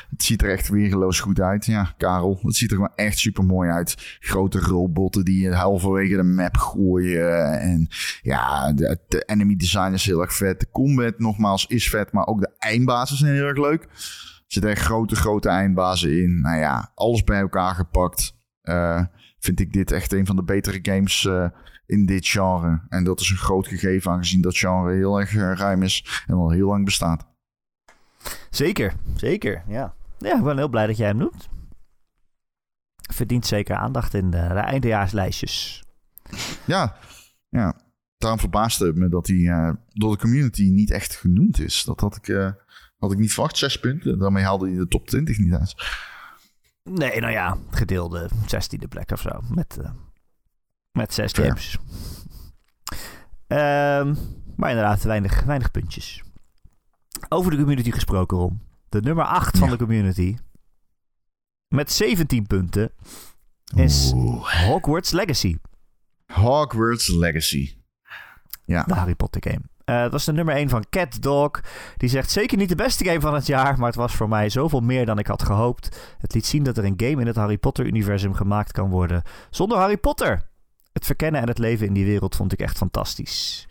Het ziet er echt weergeloos goed uit. Ja, Karel. Het ziet er gewoon echt super mooi uit. Grote robotten die je halverwege de map gooien. En ja, de, de enemy design is heel erg vet. De combat nogmaals is vet, maar ook de eindbazen zijn heel erg leuk. Er zitten echt grote, grote eindbazen in. Nou ja, alles bij elkaar gepakt. Eh, vind ik dit echt een van de betere games eh, in dit genre. En dat is een groot gegeven aangezien dat genre heel erg ruim is en al heel lang bestaat. Zeker, zeker, ja. Ja, ik ben heel blij dat jij hem noemt. Verdient zeker aandacht in de, de eindejaarslijstjes. Ja, ja. Daarom verbaasde het me dat hij eh, door de community niet echt genoemd is. Dat had ik, eh, had ik niet verwacht. Zes punten. Daarmee haalde hij de top 20 niet uit. Nee, nou ja, gedeelde 16e plek of zo. Met, eh, met zes Fair. games. Ehm, maar inderdaad, weinig, weinig puntjes. Over de community gesproken, Ron. De nummer 8 van de community. Met 17 punten. Is Oeh. Hogwarts Legacy. Hogwarts Legacy. Ja, De Harry Potter game. Eh, dat is de nummer 1 van Cat Dog. Die zegt zeker niet de beste game van het jaar, maar het was voor mij zoveel meer dan ik had gehoopt. Het liet zien dat er een game in het Harry Potter-universum gemaakt kan worden zonder Harry Potter. Het verkennen en het leven in die wereld vond ik echt fantastisch.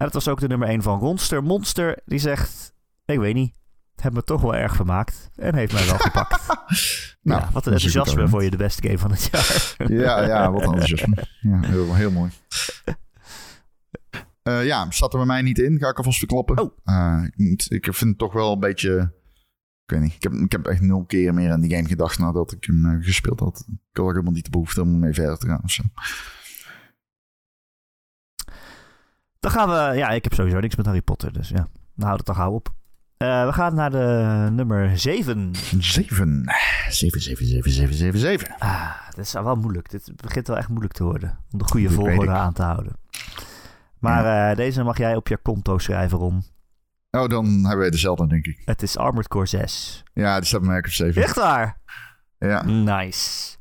En het was ook de nummer 1 van Ronster Monster. Die zegt, ik weet niet, het heeft me toch wel erg vermaakt en heeft mij wel <laughs> gepakt. nou, ja, wat een dat enthousiasme voor je de beste game van het jaar. Ja, ja, wat een enthousiasme. Ja, heel, heel mooi. <laughs> Eh, ja, staat er bij mij niet in. Ga ik alvast verklappen. Oh. Eh, ik vind het toch wel een beetje... Ik weet niet. Ik heb, ik heb echt nul keer meer aan die game gedacht nadat ik hem eh, gespeeld had. Ik had ook helemaal niet de behoefte om mee verder te gaan of zo. Dan gaan we... Ja, ik heb sowieso niks met Harry Potter, dus ja. Dan houdt het toch gauw op. Eh, we gaan naar de nummer 7. Zeven. Zeven, zeven, zeven, zeven, zeven, zeven. Ah, dit is wel moeilijk. Dit begint wel echt moeilijk te worden. Om de goede Dat volgorde aan te houden. Maar eh, deze mag jij op je konto schrijven, Ron. Oh, dan hebben wij dezelfde, denk ik. Het is Armored Core 6. Ja, die staat bij mij ook op zeven. Echt waar? Ja. Nice.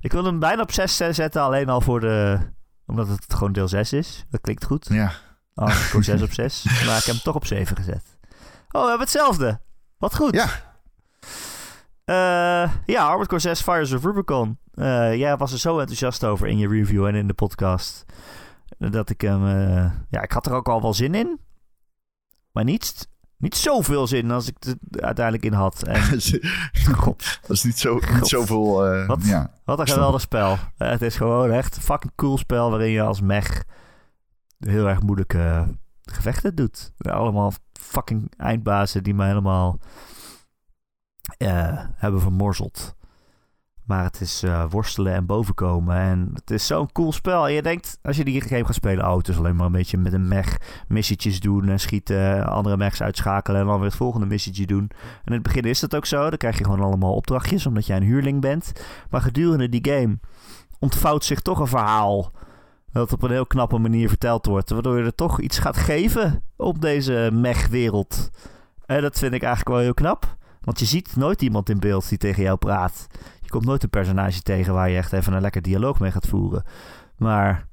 Ik wilde hem bijna op 6 zetten, alleen al voor de... Omdat het gewoon deel 6 is. Dat klinkt goed. Ja. Core 6 op <laughs> 6. Maar ik heb hem toch op 7 gezet. Oh, we hebben hetzelfde. Wat goed. Ja. Eh, ja, Armored Core 6 Fires of Rubicon. Eh, jij was er zo enthousiast over in je review en in de podcast. Dat ik hem... eh, ja, ik had er ook al wel zin in. Maar niet, niet zoveel zin als ik er uiteindelijk in had. En <laughs> god, dat is niet, zo, niet God. zoveel... eh, Wat? Ja. wat een geweldig spel. Eh, het is gewoon echt een fucking cool spel waarin je als mech heel erg moeilijke gevechten doet. Allemaal fucking eindbazen die me helemaal eh, hebben vermorzeld. Maar het is eh, worstelen en bovenkomen. En het is zo'n cool spel. En je denkt, als je die game gaat spelen... Oh, het is alleen maar een beetje met een mech missietjes doen... en schieten, andere mechs uitschakelen... en dan weer het volgende missietje doen. En in het begin is dat ook zo. Dan krijg je gewoon allemaal opdrachtjes... omdat jij een huurling bent. Maar gedurende die game ontvouwt zich toch een verhaal... dat op een heel knappe manier verteld wordt... waardoor je er toch iets gaat geven op deze mech-wereld. En dat vind ik eigenlijk wel heel knap... Want je ziet nooit iemand in beeld die tegen jou praat. Je komt nooit een personage tegen waar je echt even een lekker dialoog mee gaat voeren. Maar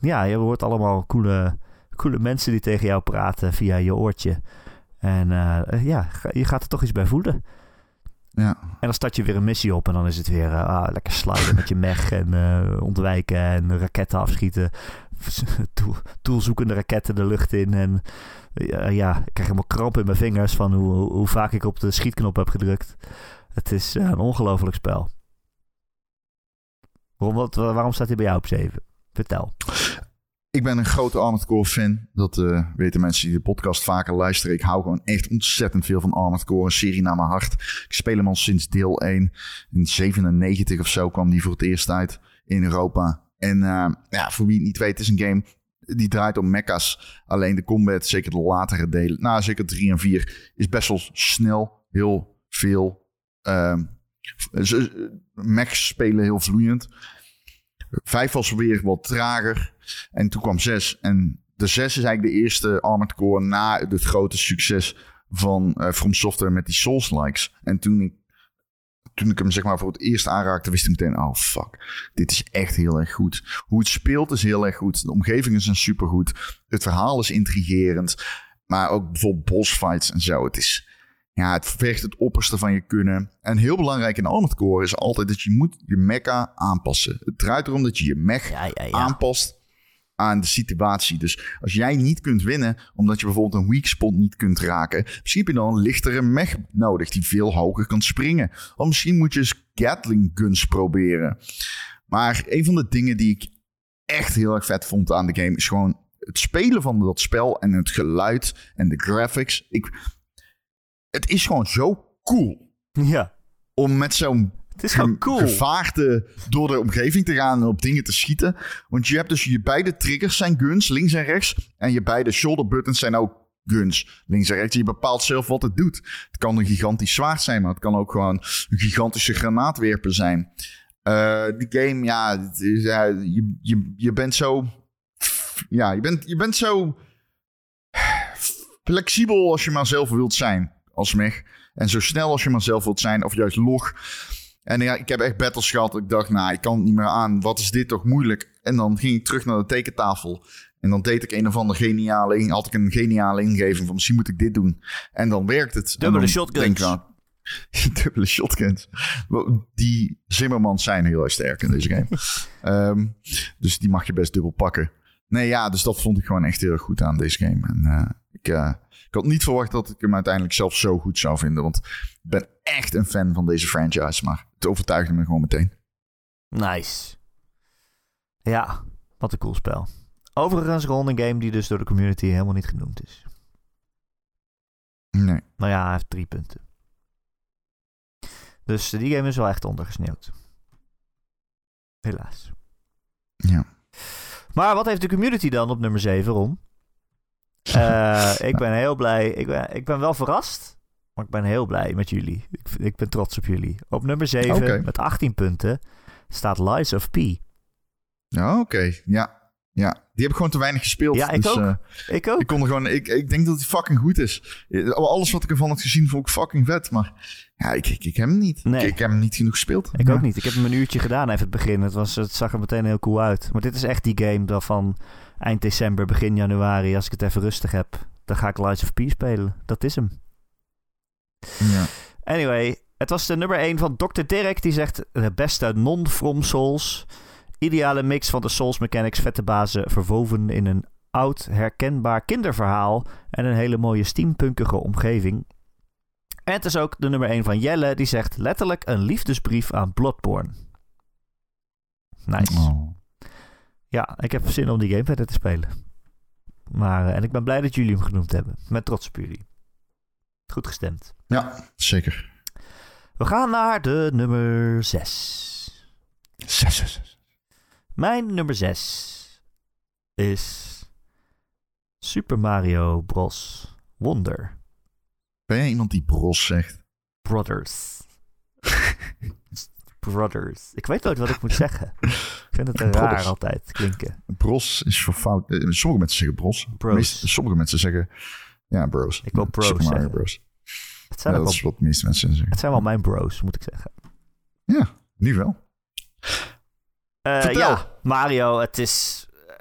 ja, je hoort allemaal coole, coole mensen die tegen jou praten via je oortje. En eh, ja, je gaat er toch iets bij voelen. Ja. En dan start je weer een missie op en dan is het weer eh, ah, lekker sliden met je mech en eh, ontwijken en raketten afschieten. <laughs> Tool, toolzoekende raketten de lucht in. En ja, ik krijg helemaal kramp in mijn vingers van hoe, hoe vaak ik op de schietknop heb gedrukt. Het is eh, een ongelooflijk spel. Waarom, wat, waarom staat hij bij jou op 7? Vertel. Ik ben een grote Armored Core fan. Dat eh, weten mensen die de podcast vaker luisteren. Ik hou gewoon echt ontzettend veel van Armored Core. Een serie naar mijn hart. Ik speel hem al sinds deel 1. In 97 of zo kwam die voor het eerst uit in Europa. En eh, ja, voor wie het niet weet, het is een game die draait om mechas. Alleen de combat, zeker de latere delen, nou zeker 3 en 4, is best wel snel. Heel veel. Ehm mechs spelen heel vloeiend. Vijf was weer wat trager. En toen kwam zes. En de zes is eigenlijk de eerste Armored Core na het grote succes van eh From Software met die Souls-likes. En toen ik, toen ik hem zeg maar voor het eerst aanraakte, wist ik meteen, oh fuck, dit is echt heel erg goed. Hoe het speelt is heel erg goed. De omgevingen zijn supergoed. Het verhaal is intrigerend. Maar ook bijvoorbeeld bossfights en zo. Het is, ja, het vergt het opperste van je kunnen. En heel belangrijk in Armored Core is altijd dat je moet je mecha aanpassen. Het draait erom dat je je mech Ja, ja, ja. aanpast aan de situatie. Dus als jij niet kunt winnen, omdat je bijvoorbeeld een weak spot niet kunt raken, misschien heb je dan een lichtere mech nodig die veel hoger kan springen. Of misschien moet je eens Gatling guns proberen. Maar een van de dingen die ik echt heel erg vet vond aan de game is gewoon het spelen van dat spel en het geluid en de graphics. Ik, het is gewoon zo cool Ja, om met zo'n het is gewoon cool. gevaarte door de omgeving te gaan en op dingen te schieten. Want je hebt dus je beide triggers zijn guns, links en rechts. En je beide shoulder buttons zijn ook guns, links en rechts. Je bepaalt zelf wat het doet. Het kan een gigantisch zwaard zijn, maar het kan ook gewoon een gigantische granaatwerper zijn. Eh die game, ja, is, ja, je, je, je bent zo... Ja, je bent, je bent zo flexibel als je maar zelf wilt zijn als mech. En zo snel als je maar zelf wilt zijn, of juist log. En ja, ik heb echt battles gehad. Ik dacht, nou, ik kan het niet meer aan. Wat is dit toch moeilijk? En dan ging ik terug naar de tekentafel. En dan deed ik een of andere geniale... Had ik een geniale ingeving van misschien moet ik dit doen. En dan werkt het. En Dubbele shotguns. denk nou, <laughs> Dubbele shotguns. Die Zimmermans zijn heel erg sterk in deze game. <laughs> Ehm, dus die mag je best dubbel pakken. Nee, ja, dus dat vond ik gewoon echt heel erg goed aan deze game. En eh, ik, eh, ik had niet verwacht dat ik hem uiteindelijk zelf zo goed zou vinden. Want ik ben echt een fan van deze franchise. Maar het overtuigde me gewoon meteen. Nice. Ja, wat een cool spel. Overigens gewoon een game die dus door de community helemaal niet genoemd is. Nee. Nou ja, hij heeft drie punten. Dus die game is wel echt ondergesneeuwd. Helaas. Ja. Maar wat heeft de community dan op nummer 7, Ron? Eh, ik ben heel blij. Ik ben, ik ben wel verrast. Maar ik ben heel blij met jullie. Ik, ik ben trots op jullie. Op nummer 7, Oké. met 18 punten, staat Lies of P. Ja, oké. Ja. Ja. Die heb ik gewoon te weinig gespeeld. Ja, ik dus, ook. eh, Ik ook. ik kon er gewoon... Ik, ik denk dat hij fucking goed is. Eh, Alles wat ik ervan had gezien vond ik fucking vet. Maar ja, ik, ik, ik heb hem niet. Nee. Ik, ik heb hem niet genoeg gespeeld. Ik ook niet. Ik heb hem een uurtje gedaan even het begin. Het, was, het zag er meteen heel cool uit. Maar dit is echt die game dat van eind december, begin januari, als ik het even rustig heb, dan ga ik Lies of P spelen. Dat is hem. Ja. Anyway, het was de nummer 1 van Dr. Dirk. Die zegt de beste non-from Souls. Ideale mix van de Souls mechanics, vette bazen, verwoven in een oud, herkenbaar kinderverhaal en een hele mooie steampunkige omgeving. En het is ook de nummer 1 van Jelle, die zegt letterlijk een liefdesbrief aan Bloodborne. Nice. Oh. Ja, ik heb zin om die game verder te spelen. Maar, eh, en ik ben blij dat jullie hem genoemd hebben. Met trots op jullie. Goed gestemd. Ja, zeker. We gaan naar de nummer 6. Zes, zes, zes. Mijn nummer 6 is Super Mario Bros. Wonder Ben jij iemand die bros zegt? Brothers. <laughs> Brothers. Ik weet nooit wat ik moet zeggen. Ik vind het er raar Brothers. altijd klinken. Bros is voor fout. eh, Sommige mensen zeggen bros. Bros. Meest- sommige mensen zeggen... Ja, bros. Ik wil bros Super Mario zeggen. Bros. Het zijn, Ja, dat is wel, wat de meeste mensen zeggen. het zijn wel mijn bros, moet ik zeggen. Ja, nu wel. Eh, ja, Mario, het is... eh,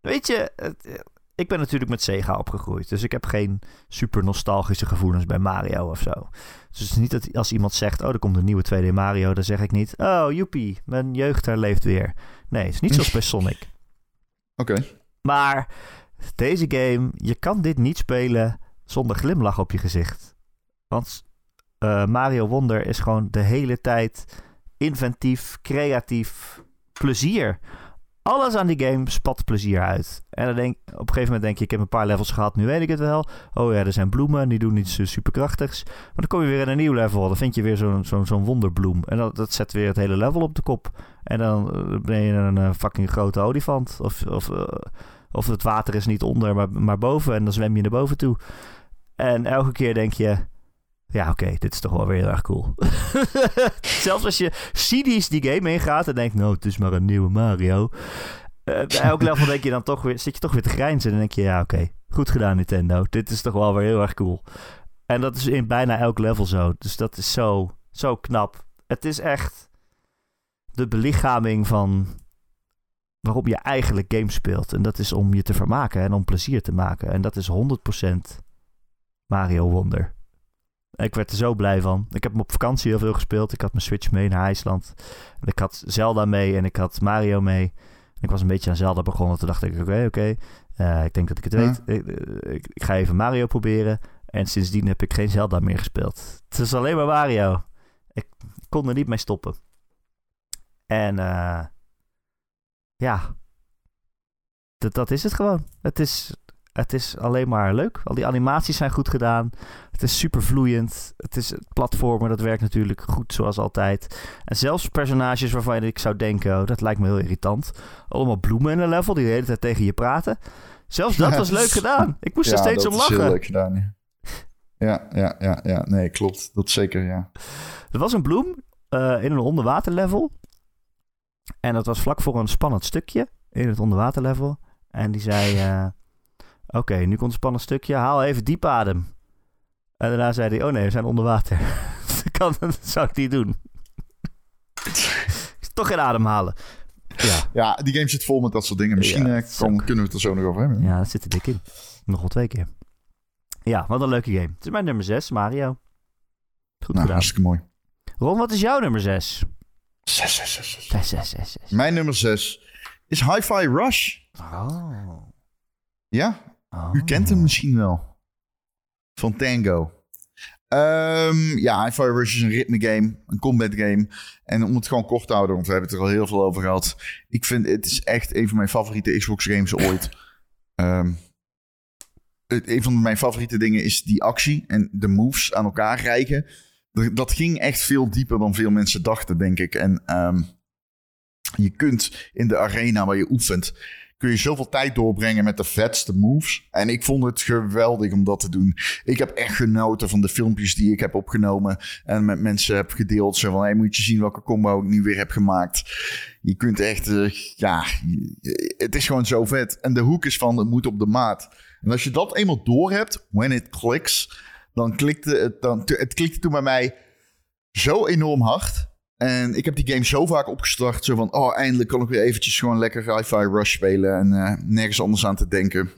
weet je, het- eh, ik ben natuurlijk met Sega opgegroeid. Dus ik heb geen super nostalgische gevoelens bij Mario of zo. Dus het is niet dat als iemand zegt... Oh, er komt een nieuwe 2D Mario. Dan zeg ik niet... Oh, joepie, mijn jeugd herleeft weer. Nee, het is niet zoals bij <laughs> Sonic. Oké. Maar deze game, je kan dit niet spelen zonder glimlach op je gezicht. Want Mario Wonder is gewoon de hele tijd inventief, creatief, plezier. Alles aan die game spat plezier uit. En dan denk, op een gegeven moment denk je, ik heb een paar levels gehad, nu weet ik het wel. Oh ja, er zijn bloemen en die doen iets eh, superkrachtigs. Maar dan kom je weer in een nieuw level, dan vind je weer zo'n zo'n wonderbloem. En dat, dat zet weer het hele level op de kop. En dan eh, ben je een eh, fucking grote olifant. Of, of, of het water is niet onder, maar, maar boven. En dan zwem je naar boven toe. En elke keer denk je... Ja, oké, dit is toch wel weer heel erg cool. <laughs> Zelfs als je cynisch die game ingaat en denkt... Nou, het is maar een nieuwe Mario. Eh, bij elk <laughs> level denk je dan toch weer, zit je toch weer te grijnzen. En denk je, ja, oké, goed gedaan Nintendo. Dit is toch wel weer heel erg cool. En dat is in bijna elk level zo. Dus dat is zo, zo knap. Het is echt de belichaming van, waarom je eigenlijk games speelt. En dat is om je te vermaken en om plezier te maken. En dat is 100% Mario Wonder. Ik werd er zo blij van. Ik heb hem op vakantie heel veel gespeeld. Ik had mijn Switch mee naar IJsland. En ik had Zelda mee en ik had Mario mee. Ik was een beetje aan Zelda begonnen. Toen dacht ik, oké, oké. Uh, ik denk dat ik het weet. Ik, ik, ik, ga even Mario proberen. En sindsdien heb ik geen Zelda meer gespeeld. Het is alleen maar Mario. Ik kon er niet mee stoppen. En uh, ja, dat, dat is het gewoon. Het is, het is alleen maar leuk. Al die animaties zijn goed gedaan. Het is super vloeiend. Het is platformen, dat werkt natuurlijk goed zoals altijd. En zelfs personages waarvan ik zou denken, oh, dat lijkt me heel irritant. Allemaal bloemen in een level die de hele tijd tegen je praten. Zelfs dat <laughs> was leuk gedaan. Ik moest er steeds om lachen. Ja, dat is heel leuk gedaan, ja. Ja, ja, ja, ja. Nee, klopt. Dat zeker, ja. Er was een bloem uh, in een onderwaterlevel. En dat was vlak voor een spannend stukje in het onderwaterlevel. En die zei: uh, Oké, nu komt een spannend stukje. Haal even diep adem. En daarna zei hij: Oh nee, we zijn onder water. <laughs> dat, kan, <laughs> zou ik niet doen. <laughs> Toch geen adem halen. Ja. ja, die game zit vol met dat soort dingen. Misschien ja, eh, kunnen we het er zo nog over hebben. Ja, dat zit er dik in. Nog wel twee keer. Ja, wat een leuke game. Het is mijn nummer 6, Mario. Goed nou, gedaan. hartstikke mooi. Ron, wat is jouw nummer 6? 6, 6, 6, 6. 6, 6, 6, Mijn nummer 6 is Hi-Fi Rush. Oh. Ja? Oh. U kent hem misschien wel. Van Tango. Um, ja, Hi-Fi Rush is een ritme game, een combat game. En om het gewoon kort te houden, want we hebben het er al heel veel over gehad. Ik vind het is echt een van mijn favoriete Xbox games ooit. Um, een van mijn favoriete dingen is die actie en de moves aan elkaar rijgen. Dat ging echt veel dieper dan veel mensen dachten, denk ik. En um, je kunt in de arena waar je oefent, kun je zoveel tijd doorbrengen met de vetste moves. En ik vond het geweldig om dat te doen. Ik heb echt genoten van de filmpjes die ik heb opgenomen en met mensen heb gedeeld. Zo van, hey, moet je zien welke combo ik nu weer heb gemaakt. Je kunt echt, uh, ja, het is gewoon zo vet. En de hoek is van, het moet op de maat. En als je dat eenmaal door hebt, when it clicks, dan klikte het, dan, het klikte toen bij mij zo enorm hard. En ik heb die game zo vaak opgestart. Zo van, oh, eindelijk kan ik weer eventjes gewoon lekker Hi-Fi Rush spelen. En uh, nergens anders aan te denken.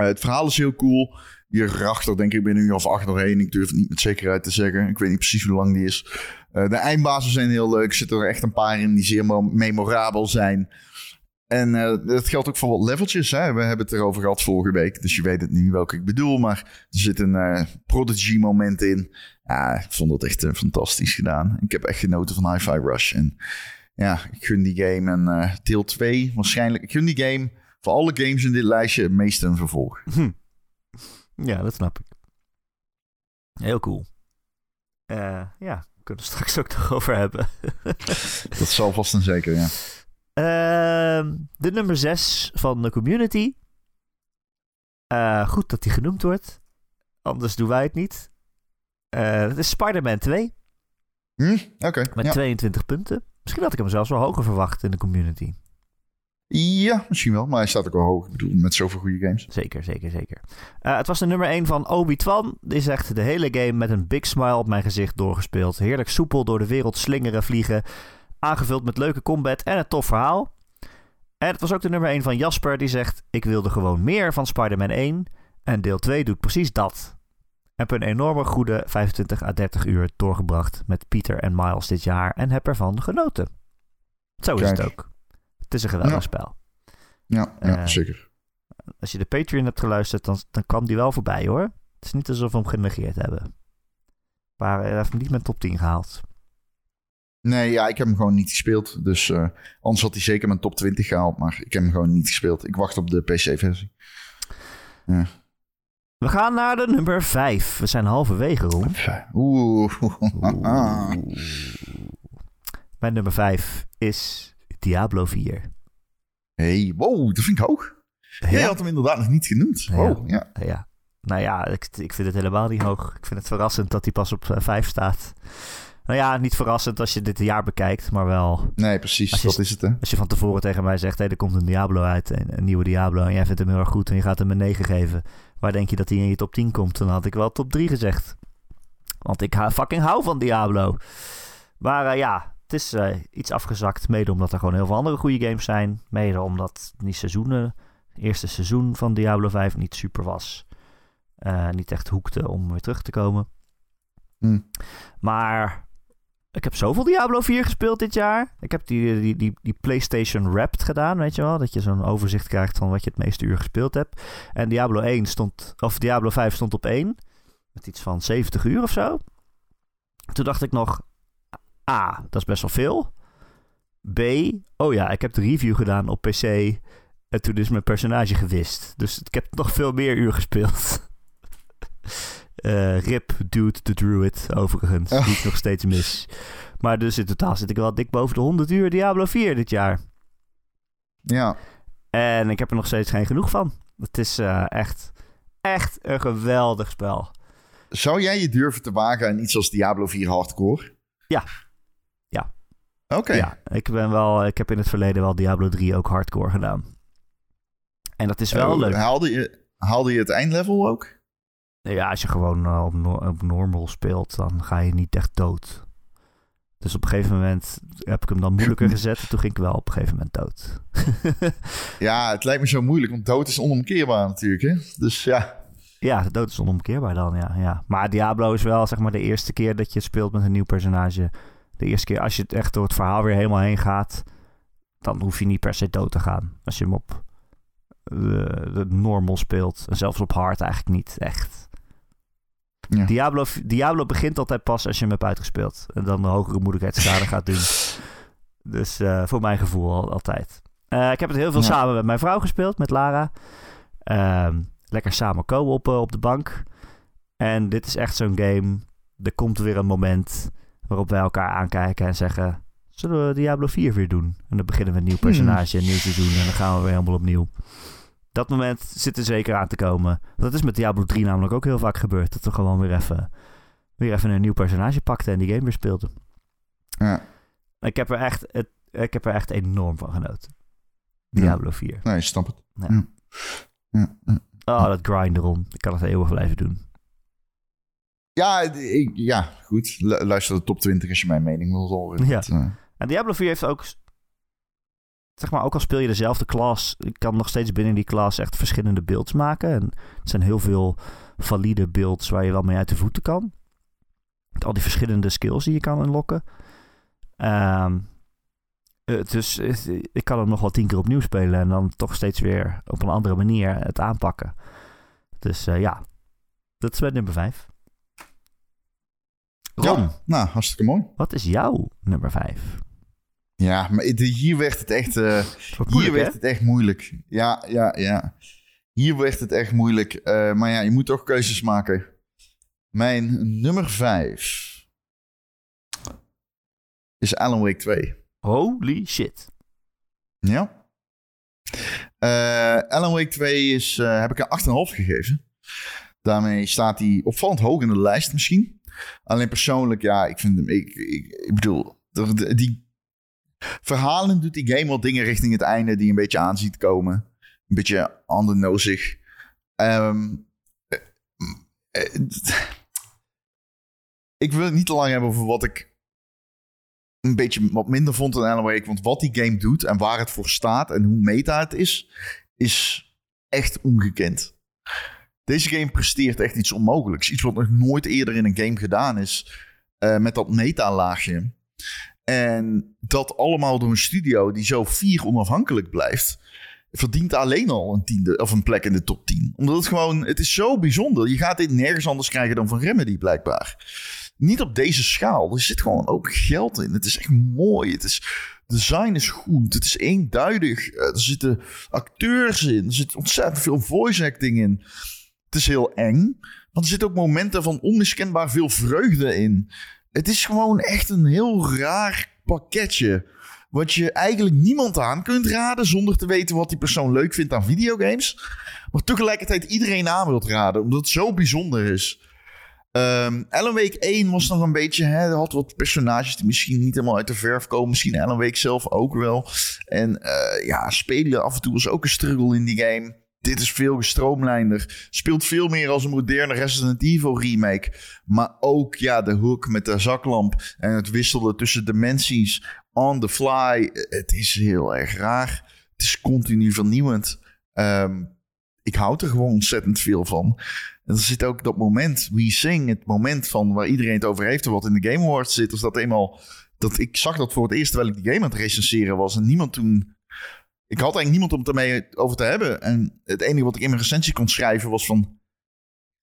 Uh, het verhaal is heel cool. Je racht er denk ik binnen een uur of acht doorheen. Ik durf het niet met zekerheid te zeggen. Ik weet niet precies hoe lang die is. Uh, de eindbazen zijn heel leuk. Er zitten er echt een paar in die zeer memorabel zijn. En uh, dat geldt ook voor wat leveltjes. Hè? We hebben het erover gehad vorige week. Dus je weet het nu welke ik bedoel. Maar er zit een uh, prodigy moment in. Ja, ik vond het echt uh, fantastisch gedaan. Ik heb echt genoten van Hi-Fi Rush. En ja, ik gun die game. En deel 2 waarschijnlijk. Ik gun die game voor alle games in dit lijstje het meeste een vervolg. Hm. Ja, dat snap ik. Heel cool. Ja, we kunnen het straks ook nog over hebben. dat zal vast en zeker, ja. Uh, de nummer 6 van de community. Uh, goed dat die genoemd wordt. Anders doen wij het niet. Uh, dat is Spider-Man 2. Hm? Met ja. 22 punten. Misschien had ik hem zelfs wel hoger verwacht in de community. Ja, misschien wel. Maar hij staat ook wel hoog. Ik bedoel, met zoveel goede games. Zeker, zeker, zeker. Uh, het was de nummer 1 van Obi-Twan. Die zegt de hele game met een big smile op mijn gezicht doorgespeeld. Heerlijk soepel door de wereld slingeren, vliegen. Aangevuld met leuke combat en een tof verhaal. En het was ook de nummer 1 van Jasper. Die zegt, ik wilde gewoon meer van Spider-Man 1. En deel 2 doet precies dat heb een enorme goede 25 à 30 uur doorgebracht met Pieter en Miles dit jaar en heb ervan genoten. Zo is het ook. Het is een geweldig ja. spel. Ja, ja uh, zeker. Als je de Patreon hebt geluisterd, dan, dan kwam die wel voorbij hoor. Het is niet alsof we hem genegeerd hebben. Maar hij heeft hem niet met top 10 gehaald. Nee, ja, ik heb hem gewoon niet gespeeld. Dus uh, anders had hij zeker mijn top 20 gehaald. Maar ik heb hem gewoon niet gespeeld. Ik wacht op de PC-versie. Ja. We gaan naar de nummer 5. We zijn halverwege, Roem. Oeh. Oeh. <laughs> Mijn nummer 5 is Diablo 4. Hey, wow, dat vind ik hoog. Ja. Jij had hem inderdaad nog niet genoemd. Wow, ja. ja. ja. Nou ja, ik, ik vind het helemaal niet hoog. Ik vind het verrassend dat hij pas op 5 uh, staat. Nou ja, niet verrassend als je dit jaar bekijkt, maar wel... Nee, precies, je, dat is het hè. Als je van tevoren tegen mij zegt, hé, hey, er komt een Diablo uit, een, een nieuwe Diablo, en jij vindt hem heel erg goed en je gaat hem een 9 geven Waar denk je dat hij in je top 10 komt? Dan had ik wel top 3 gezegd. Want ik fucking hou van Diablo. Maar uh, ja, Het is eh, iets afgezakt, mede omdat er gewoon heel veel andere goede games zijn. Mede omdat die seizoenen, het eerste seizoen van Diablo 5 niet super was. Eh, niet echt hoekte om weer terug te komen. Hm. Maar ik heb zoveel Diablo 4 gespeeld dit jaar. Ik heb die, die, die, die PlayStation Wrapped gedaan, weet je wel. Dat je zo'n overzicht krijgt van wat je het meeste uur gespeeld hebt. En Diablo 1 stond, of Diablo 5 stond op 1. Met iets van 70 uur of zo. Toen dacht ik nog, A, dat is best wel veel. B, oh ja, ik heb de review gedaan op PC. En toen is mijn personage gewist. Dus ik heb nog veel meer uur gespeeld. <laughs> Eh, rip Dude the Druid, overigens. Die ik nog steeds mis. Maar dus in totaal zit ik wel dik boven de 100 uur Diablo 4 dit jaar. Ja. En ik heb er nog steeds geen genoeg van. Het is eh, echt, echt een geweldig spel. Zou jij je durven te wagen aan iets als Diablo 4 Hardcore? Ja. Ja. Oké. Ja, ik, ben wel, ik heb in het verleden wel Diablo 3 ook hardcore gedaan. En dat is wel Eh, leuk. Haalde je, haalde je het eindlevel ook? Ja, als je gewoon eh, op, no- op normal speelt, dan ga je niet echt dood. Dus op een gegeven moment heb ik hem dan moeilijker <laughs> gezet. En toen ging ik wel op een gegeven moment dood. <laughs> Ja, het lijkt me zo moeilijk, want dood is onomkeerbaar natuurlijk. Hè? Dus ja. ja, de dood is onomkeerbaar dan, ja, ja. Maar Diablo is wel zeg maar de eerste keer dat je speelt met een nieuw personage. De eerste keer als je het echt door het verhaal weer helemaal heen gaat, dan hoef je niet per se dood te gaan. Als je hem op de, de normal speelt. En zelfs op hard eigenlijk niet echt. Ja. Diablo, Diablo begint altijd pas als je hem hebt uitgespeeld. En dan de hogere moeilijkheidsschade gaat doen. <laughs> Dus eh, voor mijn gevoel al, altijd. Eh, ik heb het heel veel Ja. samen met mijn vrouw gespeeld, met Lara. Ehm, lekker samen co-op eh, op de bank. En dit is echt zo'n game. Er komt weer een moment waarop wij elkaar aankijken en zeggen... Zullen we Diablo 4 weer doen? En dan beginnen we een nieuw personage, een nieuw seizoen en dan gaan we weer helemaal opnieuw. Dat moment zit er zeker aan te komen. Dat is met Diablo 3 namelijk ook heel vaak gebeurd. Dat we gewoon weer even, weer even een nieuw personage pakten en die game weer speelden. ja. Ik heb er echt, het, ik heb er echt enorm van genoten. Ja. Diablo 4. Nee, snap het. Ja. Ja. Oh, dat grind erom. Ik kan het eeuwig blijven doen. Ja, ik, ja, goed. Lu- Luister de top 20 als je mijn mening wil horen. Ja. Eh, En Diablo 4 heeft ook... Zeg maar, ook al speel je dezelfde. Je kan nog steeds binnen die class echt verschillende builds maken. En er zijn heel veel valide builds waar je wel mee uit de voeten kan. Met al die verschillende skills die je kan unlocken. Ehm, eh, dus eh, ik kan hem nog wel tien keer opnieuw spelen... en dan toch steeds weer op een andere manier het aanpakken. Dus eh, ja, dat is mijn nummer 5. Ron, ja, nou, hartstikke mooi. wat is jouw nummer 5? Ja, maar hier werd het echt... eh, hier werd het echt moeilijk. Ja, ja, ja. Hier werd het echt moeilijk. Eh, maar ja, je moet toch keuzes maken. Mijn nummer 5 is Alan Wake 2. Holy shit. Ja. Eh Alan Wake 2 is, heb ik een 8,5 gegeven. Daarmee staat hij opvallend hoog in de lijst misschien. Alleen persoonlijk, ja, ik vind hem... Ik, ik, ik bedoel, die verhalen doet die game wel dingen richting het einde die een beetje aan ziet komen. Een beetje andernozig. Ehm eh, eh, <laughs> ik wil het niet te lang hebben over wat ik een beetje wat minder vond dan Alan. Want wat die game doet en waar het voor staat en hoe meta het is, is echt ongekend. Deze game presteert echt iets onmogelijks. Iets wat nog nooit eerder in een game gedaan is. eh, met dat meta-laagje. En dat allemaal door een studio die zo vier onafhankelijk blijft. Verdient alleen al een tiende of een plek in de top 10. Omdat het gewoon, het is zo bijzonder. Je gaat dit nergens anders krijgen dan van Remedy blijkbaar. Niet op deze schaal. Er zit gewoon ook geld in. Het is echt mooi. Het is, design is goed. Het is eenduidig. Eh, Er zitten acteurs in. Er zit ontzettend veel voice acting in. Het is heel eng. Want er zitten ook momenten van onmiskenbaar veel vreugde in. Het is gewoon echt een heel raar pakketje. Wat je eigenlijk niemand aan kunt raden zonder te weten wat die persoon leuk vindt aan videogames. Maar tegelijkertijd iedereen aan wilt raden, omdat het zo bijzonder is. Ehm Alan Wake 1 was nog een beetje, hè, had wat personages die misschien niet helemaal uit de verf komen. Misschien Alan Wake zelf ook wel. En eh, ja, spelen af en toe was ook een struggle in die game. Dit is veel gestroomlijnder. Speelt veel meer als een moderne Resident Evil remake. Maar ook ja, de hook met de zaklamp en het wisselen tussen dimensies on the fly. Het is heel erg raar. Het is continu vernieuwend. Ehm, ik houd er gewoon ontzettend veel van. En er zit ook dat moment, We Sing, het moment van waar iedereen het over heeft, wat in de Game Awards zit. Of dat eenmaal, dat ik zag dat voor het eerst terwijl ik die game aan het recenseren was. En niemand toen, ik had eigenlijk niemand om het ermee over te hebben. En het enige wat ik in mijn recensie kon schrijven was van,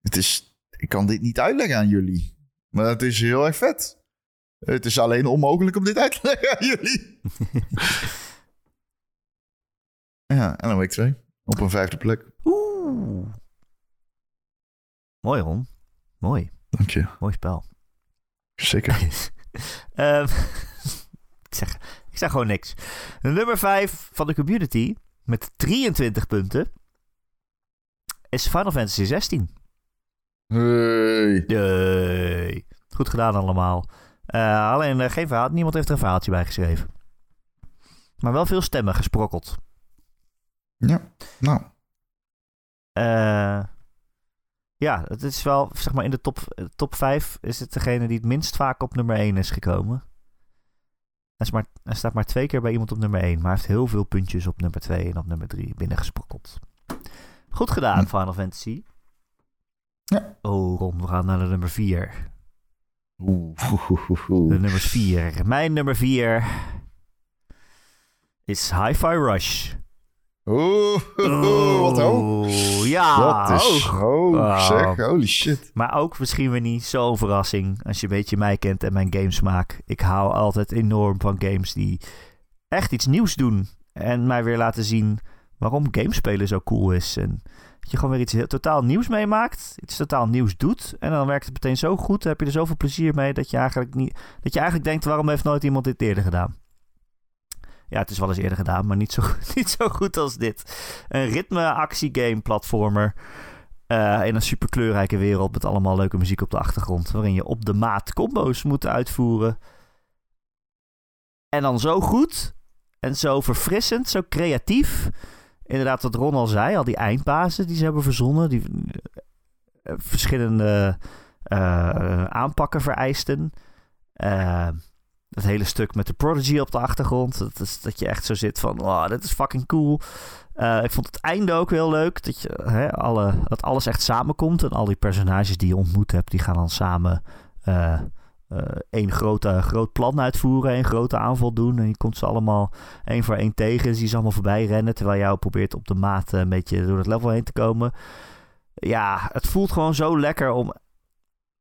het is, ik kan dit niet uitleggen aan jullie. Maar het is heel erg vet. Het is alleen onmogelijk om dit uit te leggen aan jullie. <laughs> ja, Alan Wake 2. Op een vijfde plek. Oeh. Mooi, Ron. Mooi. Dank je. Mooi spel. Zeker. <laughs> <laughs> Ik, zeg, ik zeg gewoon niks. Nummer 5 van de community met 23 punten is Final Fantasy 16. Hey. Yay. Goed gedaan allemaal. Eh, alleen eh, geen verhaal. Niemand heeft er een verhaaltje bij geschreven. Maar wel veel stemmen gesprokkeld. Ja, nou. Eh, ja, het is wel, zeg maar, in de top, top 5 is het degene die het minst vaak op nummer 1 is gekomen. Hij, is maar, hij staat maar twee keer bij iemand op nummer 1, maar hij heeft heel veel puntjes op nummer 2 en op nummer 3 binnengesprokkeld. Goed gedaan, Hm. Final Fantasy. Ja. Oh, Ron, we gaan naar de nummer 4. Oeh, De nummer 4. Mijn nummer 4 is Hi-Fi Rush. Oeh, wat hoog. Ja, Dat is hoog. Oh. zeg. Holy shit. Maar ook misschien weer niet zo'n verrassing als je een beetje mij kent en mijn gamesmaak. Ik hou altijd enorm van games die echt iets nieuws doen. En mij weer laten zien waarom gamespelen zo cool is. En dat je gewoon weer iets heel, totaal nieuws meemaakt. Iets totaal nieuws doet. En dan werkt het meteen zo goed. Dan heb je er zoveel plezier mee dat je eigenlijk, niet, dat je eigenlijk denkt... waarom heeft nooit iemand dit eerder gedaan? Ja, het is wel eens eerder gedaan, maar niet zo, <laughs> niet zo goed als dit. Een ritme-actiegame platformer. Eh, in een super kleurrijke wereld met allemaal leuke muziek op de achtergrond. Waarin je op de maat combo's moet uitvoeren. En dan zo goed en zo verfrissend, zo creatief. Inderdaad, wat Ron al zei, al die eindbazen die ze hebben verzonnen. Die eh, verschillende eh, aanpakken vereisten. Eh, het hele stuk met de Prodigy op de achtergrond. Dat, is, dat je echt zo zit van, oh, dit is fucking cool. Eh, ik vond het einde ook heel leuk. Dat, je, hè, alle, dat alles echt samenkomt. En al die personages die je ontmoet hebt, die gaan dan samen eh, één grote, groot plan uitvoeren. Een grote aanval doen. En je komt ze allemaal één voor één tegen. Zie je ze allemaal voorbij rennen. Terwijl jou probeert op de maat een beetje door het level heen te komen. Ja, het voelt gewoon zo lekker om...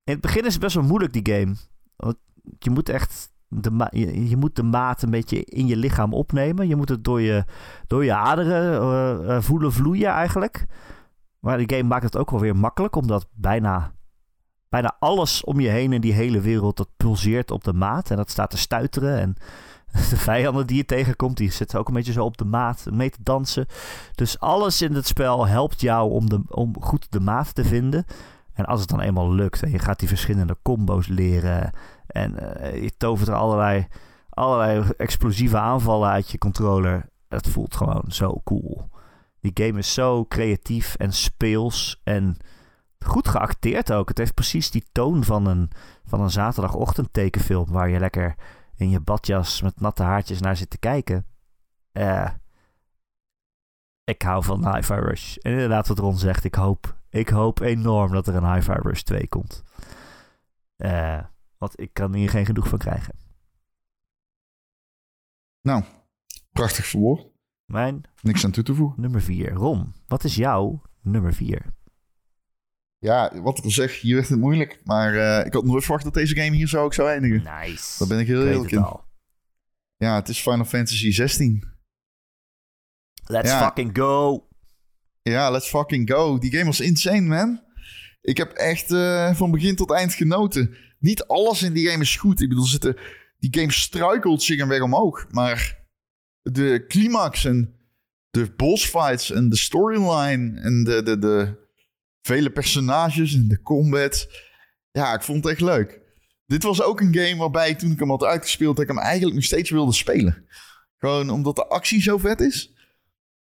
In het begin is het best wel moeilijk, die game. Want je moet echt... De je, moet de maat een beetje in je lichaam opnemen. Je moet het door je, door je aderen eh, eh, voelen vloeien eigenlijk. Maar die game maakt het ook wel weer makkelijk, omdat bijna, bijna alles om je heen in die hele wereld, dat pulseert op de maat. En dat staat te stuiteren. En <laughs> de vijanden die je tegenkomt, die zitten ook een beetje zo op de maat mee te dansen. Dus alles in het spel helpt jou om, de, om goed de maat te vinden. En als het dan eenmaal lukt en je gaat die verschillende combo's leren... en eh, je tovert er allerlei, allerlei explosieve aanvallen uit je controller... het voelt gewoon zo cool. Die game is zo creatief en speels en goed geacteerd ook. Het heeft precies die toon van een, van een zaterdagochtend tekenfilm... waar je lekker in je badjas met natte haartjes naar zit te kijken. Eh, ik hou van Hi-Fi Rush. En inderdaad wat Ron zegt, ik hoop, ik hoop enorm dat er een Hi-Fi Rush 2 komt. Eh, want ik kan hier geen genoeg van krijgen. Nou, prachtig verwoord. Mijn Niks aan toe te voegen. nummer 4. Ron, wat is jouw nummer 4? Ja, wat ik al zeg, hier werd het moeilijk. Maar eh, ik had nooit verwacht dat deze game hier zo ook zou eindigen. Nice. Daar ben ik heel eerlijk het in. al. Ja, het is Final Fantasy 16. Let's Ja. fucking go. Ja, let's fucking go. Die game was insane, man. Ik heb echt eh, van begin tot eind genoten. Niet alles in die game is goed. Ik bedoel, zitten, die game struikelt zich een weg omhoog. Maar de climax en de bossfights en de storyline en de, de, de vele personages en de combat. Ja, ik vond het echt leuk. Dit was ook een game waarbij toen ik hem had uitgespeeld, dat ik hem eigenlijk nog steeds wilde spelen. Gewoon omdat de actie zo vet is.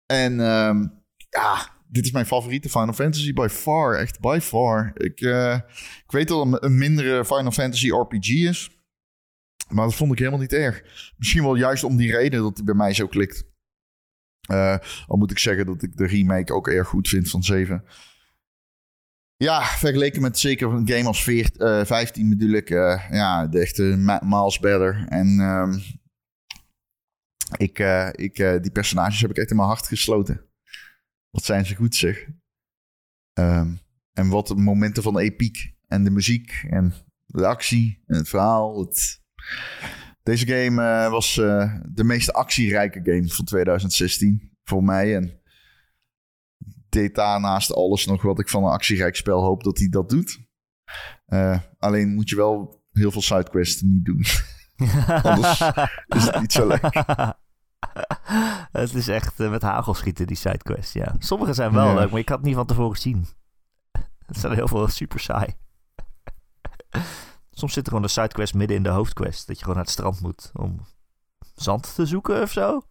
En ehm, ja, dit is mijn favoriete Final Fantasy by far. Echt by far. Ik, eh, ik weet dat het een mindere Final Fantasy RPG is. Maar dat vond ik helemaal niet erg. Misschien wel juist om die reden dat hij bij mij zo klikt. Uh, al moet ik zeggen dat ik de remake ook erg goed vind van 7. Ja, vergeleken met zeker een game als 14, uh, 15 bedoel ik. Uh, ja, de echte miles better. En um, ik, ik, die personages heb ik echt in mijn hart gesloten. Wat zijn ze goed zeg. Um, en wat de momenten van epiek. En de muziek. En de actie. En het verhaal. Het... Deze game uh, was de meest actierijke game van 2016. Voor mij. En deed daarnaast alles nog wat ik van een actierijk spel hoop dat hij dat doet. alleen moet je wel heel veel sidequests niet doen. <laughs> Anders is het niet zo leuk. <laughs> <laughs> het is echt uh, met hagel schieten, die sidequests, ja. Sommige zijn wel Ja. leuk, maar ik had het niet van tevoren zien. <laughs> Het zijn heel veel super saai. Soms zit er gewoon een sidequest midden in de hoofdquest. Dat je gewoon naar het strand moet om zand te zoeken of zo.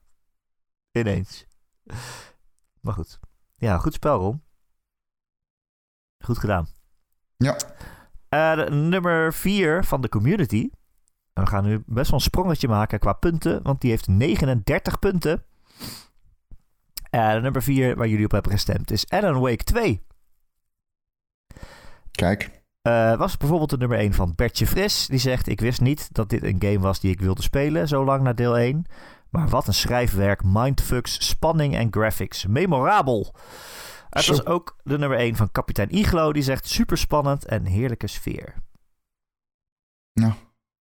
Ineens. Maar goed. Ja, goed spel, Ron. Goed gedaan. Ja. Eh, nummer 4 van de community. En we gaan nu best wel een sprongetje maken qua punten, want die heeft 39 punten. Eh, de nummer 4 waar jullie op hebben gestemd is Alan Wake 2. Kijk. Eh, was bijvoorbeeld de nummer 1 van Bertje Fris. Die zegt: Ik wist niet dat dit een game was die ik wilde spelen, zo lang na deel 1. Maar wat een schrijfwerk, mindfucks, spanning en graphics. Memorabel. Het was ook de nummer 1 van Kapitein Iglo. Die zegt: Super spannend en heerlijke sfeer. Nou.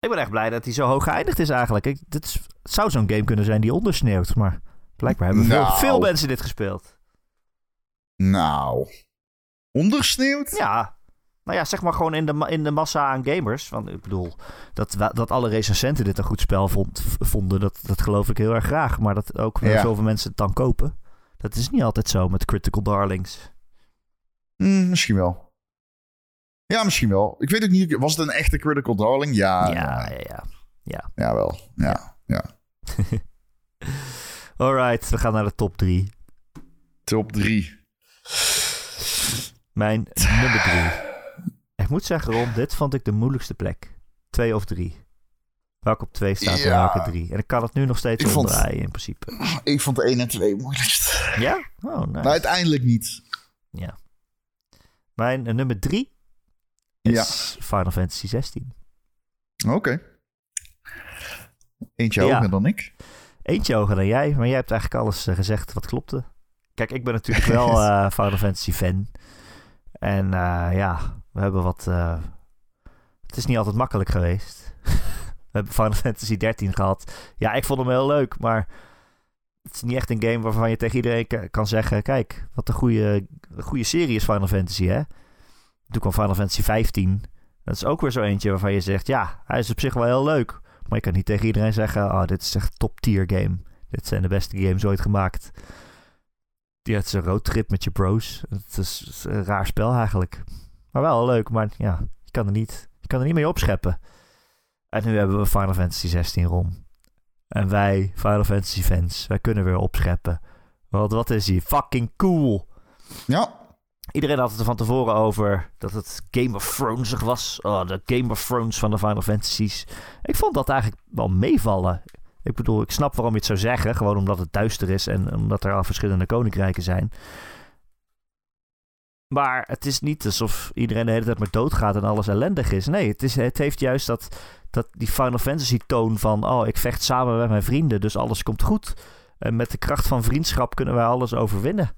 Ik ben echt blij dat hij zo hoog geëindigd is eigenlijk. Ik, dit is- het zou zo'n game kunnen zijn die ondersneeuwt. Maar blijkbaar hebben veel, Nou. veel mensen dit gespeeld. Nou. Ondersneeuwd? Ja, nou ja, zeg maar gewoon in de, in de massa aan gamers. Want ik bedoel, dat, dat alle recensenten dit een goed spel vond, vonden, dat, dat geloof ik heel erg graag. Maar dat ook Ja. zoveel mensen het dan kopen. Dat is niet altijd zo met Critical Darlings. Hm, misschien wel. Ja, misschien wel. Ik weet ook niet. Was het een echte critical darling? Ja. Ja, ja, ja. Ja, ja wel. Ja, ja. <laughs> Alright, we gaan naar de top 3. Top 3. Mijn nummer 3. Ik moet zeggen, Ron, dit vond ik de moeilijkste plek. Twee of drie. Welke op twee staat en welke drie. En ik kan het nu nog steeds ik omdraaien in principe. Ik vond de 1 en 2 moeilijkst. Ja? Oh. Maar uiteindelijk niet. Ja. Mijn eh, nummer 3 ja. Final Fantasy 16. Oké. Eentje hoger dan ik. Eentje hoger dan jij, maar jij hebt eigenlijk alles eh, gezegd wat klopte. Kijk, ik ben natuurlijk wel <laughs> eh, Final Fantasy fan. En eh, ja, we hebben wat. het is niet altijd makkelijk geweest. <laughs> we hebben Final Fantasy 13 gehad. Ja, ik vond hem heel leuk, maar het is niet echt een game waarvan je tegen iedereen kan zeggen: kijk, wat een goede, goede serie is Final Fantasy, hè? Toen kwam Final Fantasy 15. Dat is ook weer zo eentje waarvan je zegt... Ja, hij is op zich wel heel leuk. Maar je kan niet tegen iedereen zeggen... Oh, dit is echt top tier game. Dit zijn de beste games ooit gemaakt. Ja, het is een roadtrip met je bros. Het is, een raar spel eigenlijk. Maar wel leuk, maar ja, je kan er niet, je kan er niet mee opscheppen. En nu hebben we Final Fantasy 16 rom. En wij, Final Fantasy fans, wij kunnen weer opscheppen. Want wat is die? Fucking cool. Ja. Iedereen had het er van tevoren over dat het Game of Thronesig was. Oh, de Game of Thrones van de Final Fantasies. Ik vond dat eigenlijk wel meevallen. Ik bedoel, ik snap waarom je het zou zeggen. Gewoon omdat het duister is en omdat er al verschillende koninkrijken zijn. Maar het is niet alsof iedereen de hele tijd maar doodgaat en alles ellendig is. Nee, het, is, het heeft juist dat, dat die Final Fantasy toon van... Oh, ik vecht samen met mijn vrienden, dus alles komt goed. En met de kracht van vriendschap kunnen wij alles overwinnen.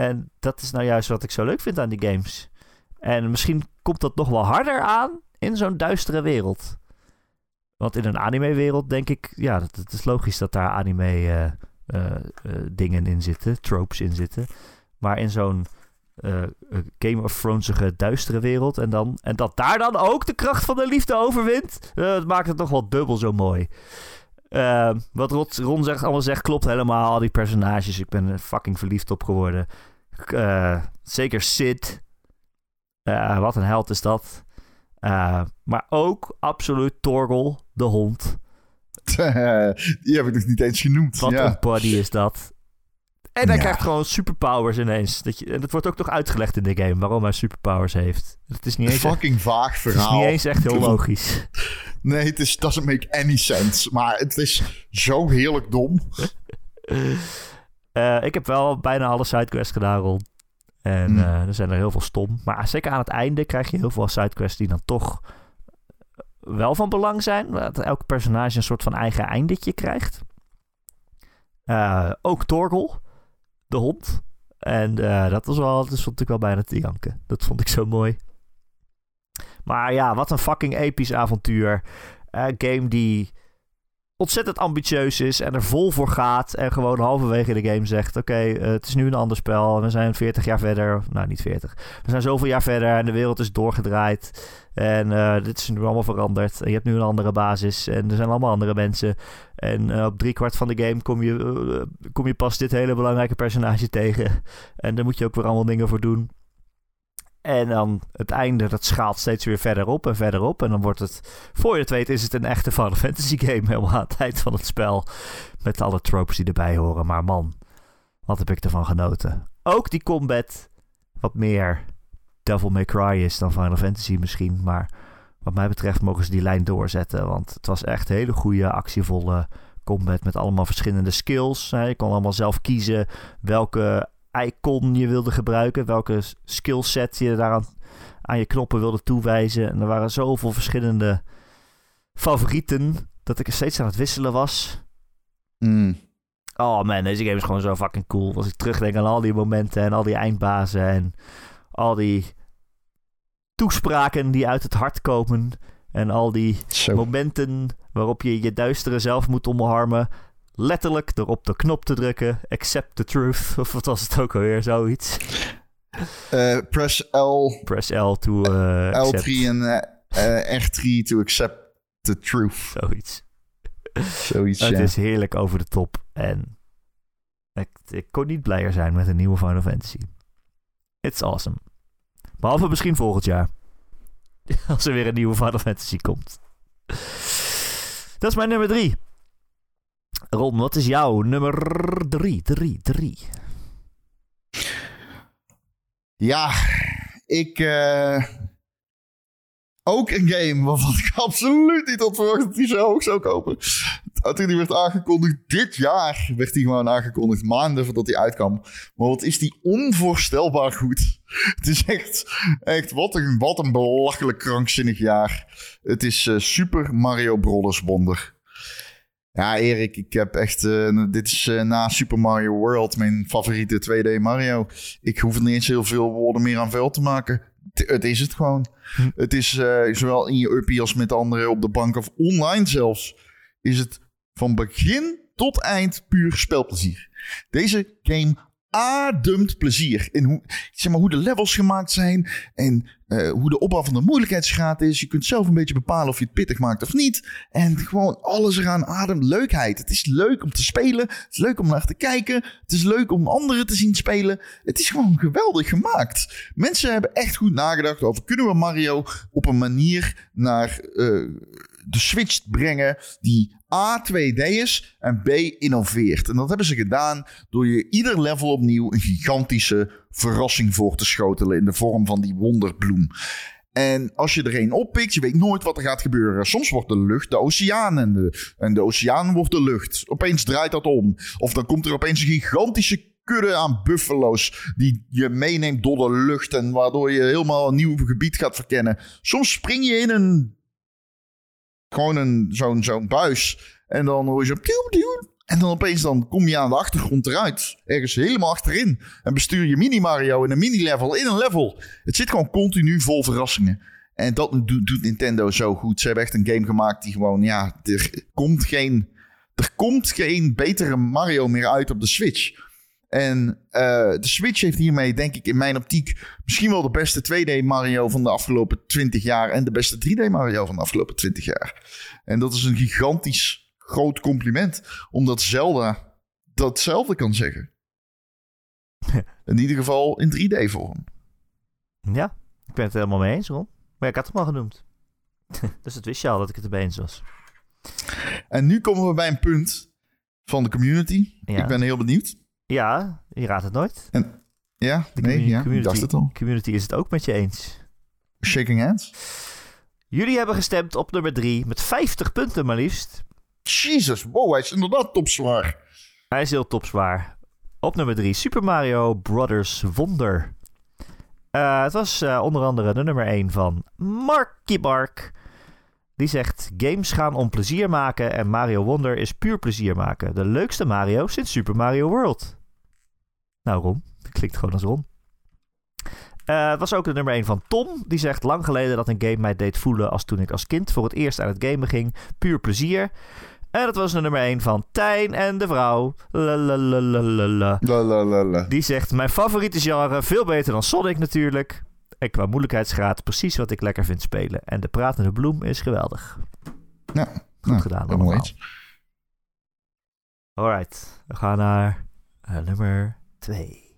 En dat is nou juist wat ik zo leuk vind aan die games. En misschien komt dat nog wel harder aan in zo'n duistere wereld. Want in een anime-wereld denk ik, ja, het is logisch dat daar anime-dingen in zitten, tropes in zitten. Maar in zo'n eh, eh, Game of Thronesige duistere wereld en, dan, en dat daar dan ook de kracht van de liefde overwint, eh, dat maakt het nog wel dubbel zo mooi. Eh, wat Ron zegt, allemaal zegt klopt helemaal. Al die personages, ik ben er fucking verliefd op geworden. Eh, zeker Sid. Eh, wat een held is dat. Eh, maar ook absoluut Torgel, de hond. <laughs> Die heb ik nog niet eens genoemd. Wat ja. een body is dat. En hij Ja. krijgt gewoon superpowers ineens. Dat, je, en dat wordt ook nog uitgelegd in de game waarom hij superpowers heeft. Het is niet Een eens, echt, fucking vaag het is verhaal. niet eens echt heel logisch. Nee, het is, doesn't make any sense. Maar het is zo heerlijk dom. <laughs> Eh, ik heb wel bijna alle sidequests gedaan, Ron. En Hmm. eh, er zijn er heel veel stom. Maar zeker aan het einde krijg je heel veel sidequests die dan toch wel van belang zijn. Dat elke personage een soort van eigen eindetje krijgt. Eh, ook Torgel, de hond. En dat was wel, dat stond ik wel bijna te janken. Dat vond ik zo mooi. Maar ja, wat een fucking episch avontuur. Game die ontzettend ambitieus is en er vol voor gaat. En gewoon halverwege de game zegt: Oké, eh, het is nu een ander spel. We zijn 40 jaar verder. Nou, niet 40. We zijn zoveel jaar verder en de wereld is doorgedraaid. En eh, dit is nu allemaal veranderd. En je hebt nu een andere basis. En er zijn allemaal andere mensen. En eh, op driekwart van de game kom je, kom je pas dit hele belangrijke personage tegen. En daar moet je ook weer allemaal dingen voor doen. En dan het einde, dat schaalt steeds weer verder op en verder op. En dan wordt het, voor je het weet, is het een echte Final <laughs> Fantasy game helemaal aan het eind van het spel. Met alle tropes die erbij horen. Maar man, wat heb ik ervan genoten. Ook die combat, wat meer Devil May Cry is dan Final Fantasy misschien. Maar wat mij betreft mogen ze die lijn doorzetten. Want het was echt hele goede, actievolle combat met allemaal verschillende skills. Je kon allemaal zelf kiezen welke icon je wilde gebruiken. Welke skillset je daaraan aan je knoppen wilde toewijzen. En er waren zoveel verschillende favorieten dat ik er steeds aan het wisselen was. Mm. Oh man, deze game is gewoon zo fucking cool. Als ik terugdenk aan al die momenten en al die eindbazen en al die toespraken die uit het hart komen. En al die Zo. momenten waarop je je duistere zelf moet omarmen. Letterlijk door op de knop te drukken. Accept the truth. <laughs> Of wat was het ook alweer, zoiets. Eh, press L, Press L to eh, accept. L3 en eh, eh, R3 to accept the truth. Zoiets. Zoiets, Het ja. is heerlijk over de top. En ik, ik kon niet blijer zijn met een nieuwe Final Fantasy. It's awesome. Behalve misschien volgend jaar. <laughs> Als er weer een nieuwe Final Fantasy komt. Dat is mijn nummer drie. Ron, wat is jouw nummer drie? Drie, drie. Ja, ik... eh, ook een game waarvan ik <laughs> absoluut niet had verwacht dat hij zo hoog zou kopen. Toen die werd aangekondigd, dit jaar werd hij gewoon aangekondigd. Maanden voordat hij uitkwam. Maar wat is die onvoorstelbaar goed. <laughs> Het is echt, echt wat, een, wat een belachelijk krankzinnig jaar. Het is eh, Super Mario Bros. Wonder. Ja, Erik, ik heb echt. eh, dit is eh, na Super Mario World mijn favoriete 2D Mario. Ik hoef er niet eens heel veel woorden meer aan vuil te maken. Het- Het is het gewoon. Hm. Het is eh, zowel in je uppie als met anderen op de bank of online zelfs. Is het van begin tot eind puur spelplezier. Deze game ademt plezier. In hoe, zeg maar, hoe de levels gemaakt zijn. En eh, hoe de opbouw van de moeilijkheidsgraad is. Je kunt zelf een beetje bepalen of je het pittig maakt of niet. En gewoon alles eraan ademt leukheid. Het is leuk om te spelen. Het is leuk om naar te kijken. Het is leuk om anderen te zien spelen. Het is gewoon geweldig gemaakt. Mensen hebben echt goed nagedacht over... kunnen we Mario op een manier naar eh, de Switch brengen... die A, 2D is en B, innoveert. En dat hebben ze gedaan door je ieder level opnieuw... een gigantische verrassing voor te schotelen... in de vorm van die wonderbloem. En als je er een oppikt, je weet nooit wat er gaat gebeuren. Soms wordt de lucht de oceaan en de, en de oceaan wordt de lucht. Opeens draait dat om. Of dan komt er opeens een gigantische kudde aan buffalo's die je meeneemt door de lucht en waardoor je helemaal een nieuw gebied gaat verkennen. Soms spring je in een gewoon een zo'n zo'n buis en dan hoor je zo en dan opeens dan kom je aan de achtergrond eruit, ergens helemaal achterin en bestuur je mini Mario in een mini level in een level. Het zit gewoon continu vol verrassingen. En dat doet, doet Nintendo zo goed. Ze hebben echt een game gemaakt die gewoon, ja, er komt geen, er komt geen betere Mario meer uit op de Switch. En eh, de Switch heeft hiermee, denk ik, in mijn optiek misschien wel de beste 2D Mario van de afgelopen 20 jaar. En de beste 3D Mario van de afgelopen 20 jaar. En dat is een gigantisch groot compliment. Omdat Zelda datzelfde kan zeggen. <laughs> In ieder geval in 3D-vorm. Ja, ik ben het helemaal mee eens, Ron. Maar ik had hem al genoemd. <laughs> dus dat wist je al dat ik het erbij eens was. En nu komen we bij een punt van de community. Ja. Ik ben heel benieuwd. Ja, je raadt het nooit. Ja? De Nee, ja, ik community, dacht het al. community is het ook met je eens. Shaking hands? Jullie hebben gestemd op nummer 3 met 50 punten maar liefst. Jesus, wow, hij is inderdaad topzwaar. Hij is heel topzwaar. Op nummer 3 Super Mario Brothers Wonder. Eh, het was eh, onder andere de nummer 1 van Marky Mark. Die zegt: Games gaan om plezier maken en Mario Wonder is puur plezier maken. De leukste Mario sinds Super Mario World. Nou, Ron. Klinkt gewoon als Ron. Eh, het was ook de nummer 1 van Tom. Die zegt: Lang geleden dat een game mij deed voelen als toen ik als kind voor het eerst aan het gamen ging. Puur plezier. En dat was de nummer 1 van Tijn en de vrouw. Lalalala. La la la la. Die zegt: Mijn favoriete genre, veel beter dan Sonic natuurlijk. En qua moeilijkheidsgraad precies wat ik lekker vind spelen. En de pratende bloem is geweldig. Ja, Goed nou, gedaan allemaal. Alright, we gaan naar eh, nummer 2.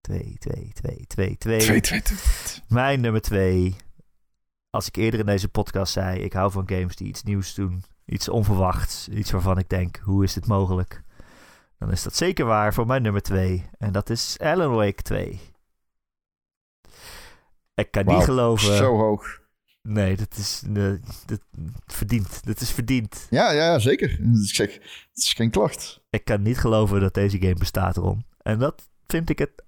2, 2, 2, 2, 2. Twee, twee, twee. Mijn nummer 2. Als ik eerder in deze podcast zei, ik hou van games die iets nieuws doen. Iets onverwachts. Iets waarvan ik denk, hoe is dit mogelijk? Dan is dat zeker waar voor mijn nummer 2. En dat is Alan Wake 2. Ik kan niet geloven. Zo hoog. Nee, dat is eh, dat, verdiend. Dat is verdiend. Ja, ja, zeker. Ik zeg, het is geen klacht. Ik kan niet geloven dat deze game bestaat, Ron. En dat vind ik het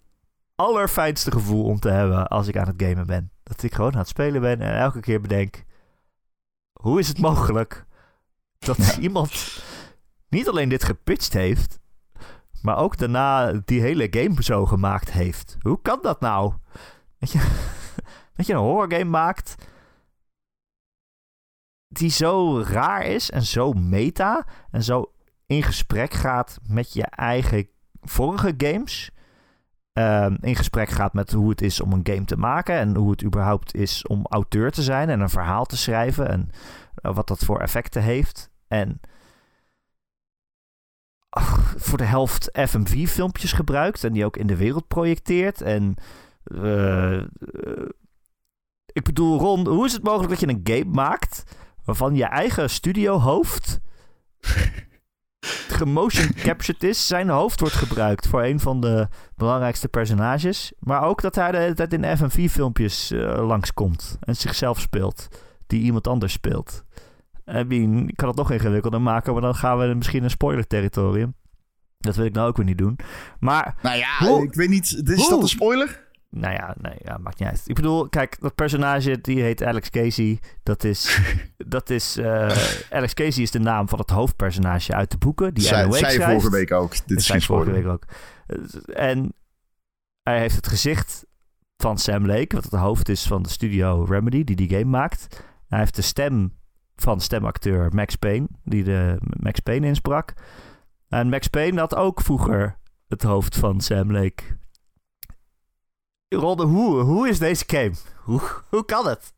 allerfijnste gevoel om te hebben als ik aan het gamen ben. Dat ik gewoon aan het spelen ben en elke keer bedenk... Hoe is het <laughs> mogelijk dat Ja. iemand niet alleen dit gepitcht heeft... maar ook daarna die hele game zo gemaakt heeft? Hoe kan dat nou? Dat je, <laughs> dat je een horrorgame maakt... die zo raar is en zo meta... en zo in gesprek gaat met je eigen vorige games. Ehm, in gesprek gaat met hoe het is om een game te maken. En hoe het überhaupt is om auteur te zijn en een verhaal te schrijven. En eh, wat dat voor effecten heeft. En <laughs> voor de helft FMV-filmpjes gebruikt. En die ook in de wereld projecteert. En eh, eh, ik bedoel, Ron, hoe is het mogelijk dat je een game maakt waarvan je eigen studiohoofd <laughs> gemotion <laughs> captured is. Zijn hoofd wordt gebruikt voor een van de belangrijkste personages. Maar ook dat hij de hele tijd in FMV-filmpjes eh langskomt en zichzelf speelt. Die iemand anders speelt. I mean, ik kan het nog ingewikkelder maken, maar dan gaan we misschien een spoiler-territorium. Dat wil ik nou ook weer niet doen. Maar Nou ja, Hoe- ik weet niet. Is Hoe? dat een spoiler? Nou ja, nee, ja, maakt niet uit. Ik bedoel, kijk, dat personage die heet Alex Casey. Dat is, <laughs> dat is eh, Alex Casey is de naam van het hoofdpersonage uit de boeken die Zij, zij vorige week ook. Dit is ik vorige week ook. En hij heeft het gezicht van Sam Lake, wat het hoofd is van de studio Remedy, die die game maakt. Hij heeft de stem van stemacteur Max Payne, die de Max Payne insprak. En Max Payne had ook vroeger het hoofd van Sam Lake. Ronde, hoe, hoe is deze game? Hoe, hoe kan het?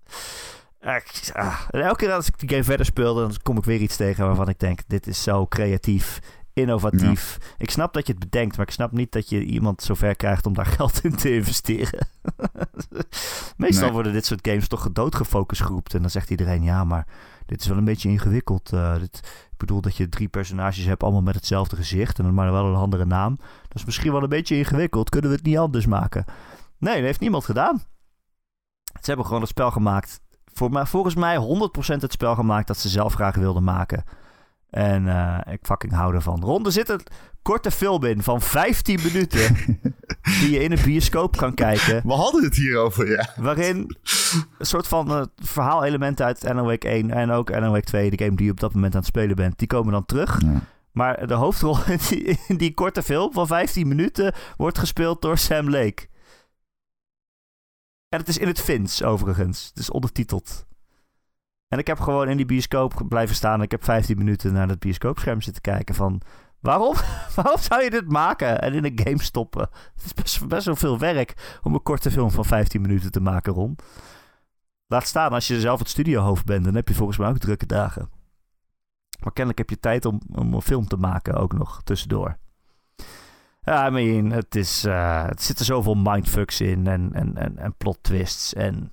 Ah. En elke keer als ik die game verder speelde, dan kom ik weer iets tegen waarvan ik denk: dit is zo creatief, innovatief. Ik snap dat je het bedenkt, maar ik snap niet dat je iemand zover krijgt om daar <laughs> geld in te investeren. <laughs> Meestal Nee. worden dit soort games toch doodgefocust geroepen. En dan zegt iedereen: ja, maar dit is wel een beetje ingewikkeld. eh, dit, ik bedoel dat je drie personages hebt, allemaal met hetzelfde gezicht en dan maar wel een andere naam. Dat is misschien wel een beetje ingewikkeld. Kunnen we het niet anders maken? Nee, dat heeft niemand gedaan. Ze hebben gewoon het spel gemaakt. Voor mij, volgens mij 100% het spel gemaakt dat ze zelf graag wilden maken. En eh, ik fucking hou ervan. Ron, er zit een korte film in van 15 minuten. <laughs> die je in een bioscoop kan kijken. We hadden het hierover, ja. Waarin een soort van eh, verhaalelementen uit Alan Wake 1 en ook Alan Wake 2, de game die je op dat moment aan het spelen bent, die komen dan terug. Ja. Maar de hoofdrol <laughs> in die, in die korte film van 15 minuten wordt gespeeld door Sam Lake. En het is in het Fins, overigens. Het is ondertiteld. En ik heb gewoon in die bioscoop blijven staan. Ik heb 15 minuten naar het bioscoopscherm zitten kijken van... Waarom? <laughs> Waarom zou je dit maken en in een game stoppen? Het is best, best wel veel werk om een korte film van 15 minuten te maken, Ron. Laat staan, als je zelf het studiohoofd bent, dan heb je volgens mij ook drukke dagen. Maar kennelijk heb je tijd om, om een film te maken ook nog tussendoor. Ja, I mean, het, is, eh, het zit er zoveel mindfucks in en, en, en, plot twists. En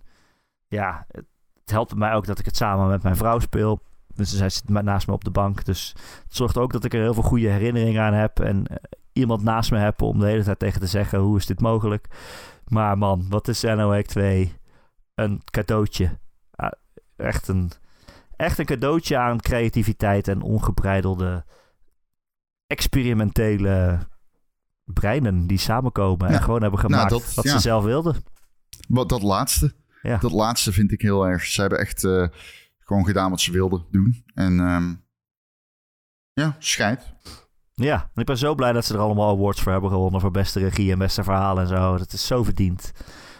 ja, het, helpt mij ook dat ik het samen met mijn vrouw speel. Dus zij zit naast me op de bank. Dus het zorgt ook dat ik er heel veel goede herinneringen aan heb. En eh, iemand naast me heb om de hele tijd tegen te zeggen: hoe is dit mogelijk? Maar man, wat is NOX 2 een cadeautje. Ah, echt, een, echt een cadeautje aan creativiteit en ongebreidelde experimentele breinen die samenkomen en gewoon hebben Nou, gemaakt dat- wat ja. ze zelf wilden. Wat, dat laatste. Ja. Dat laatste vind ik heel erg. Ze hebben echt eh, gewoon gedaan wat ze wilden doen. En ehm, ja, scheid. Ja, en ik ben zo blij dat ze er allemaal awards voor hebben gewonnen voor beste regie en beste verhaal en zo. Dat is zo verdiend.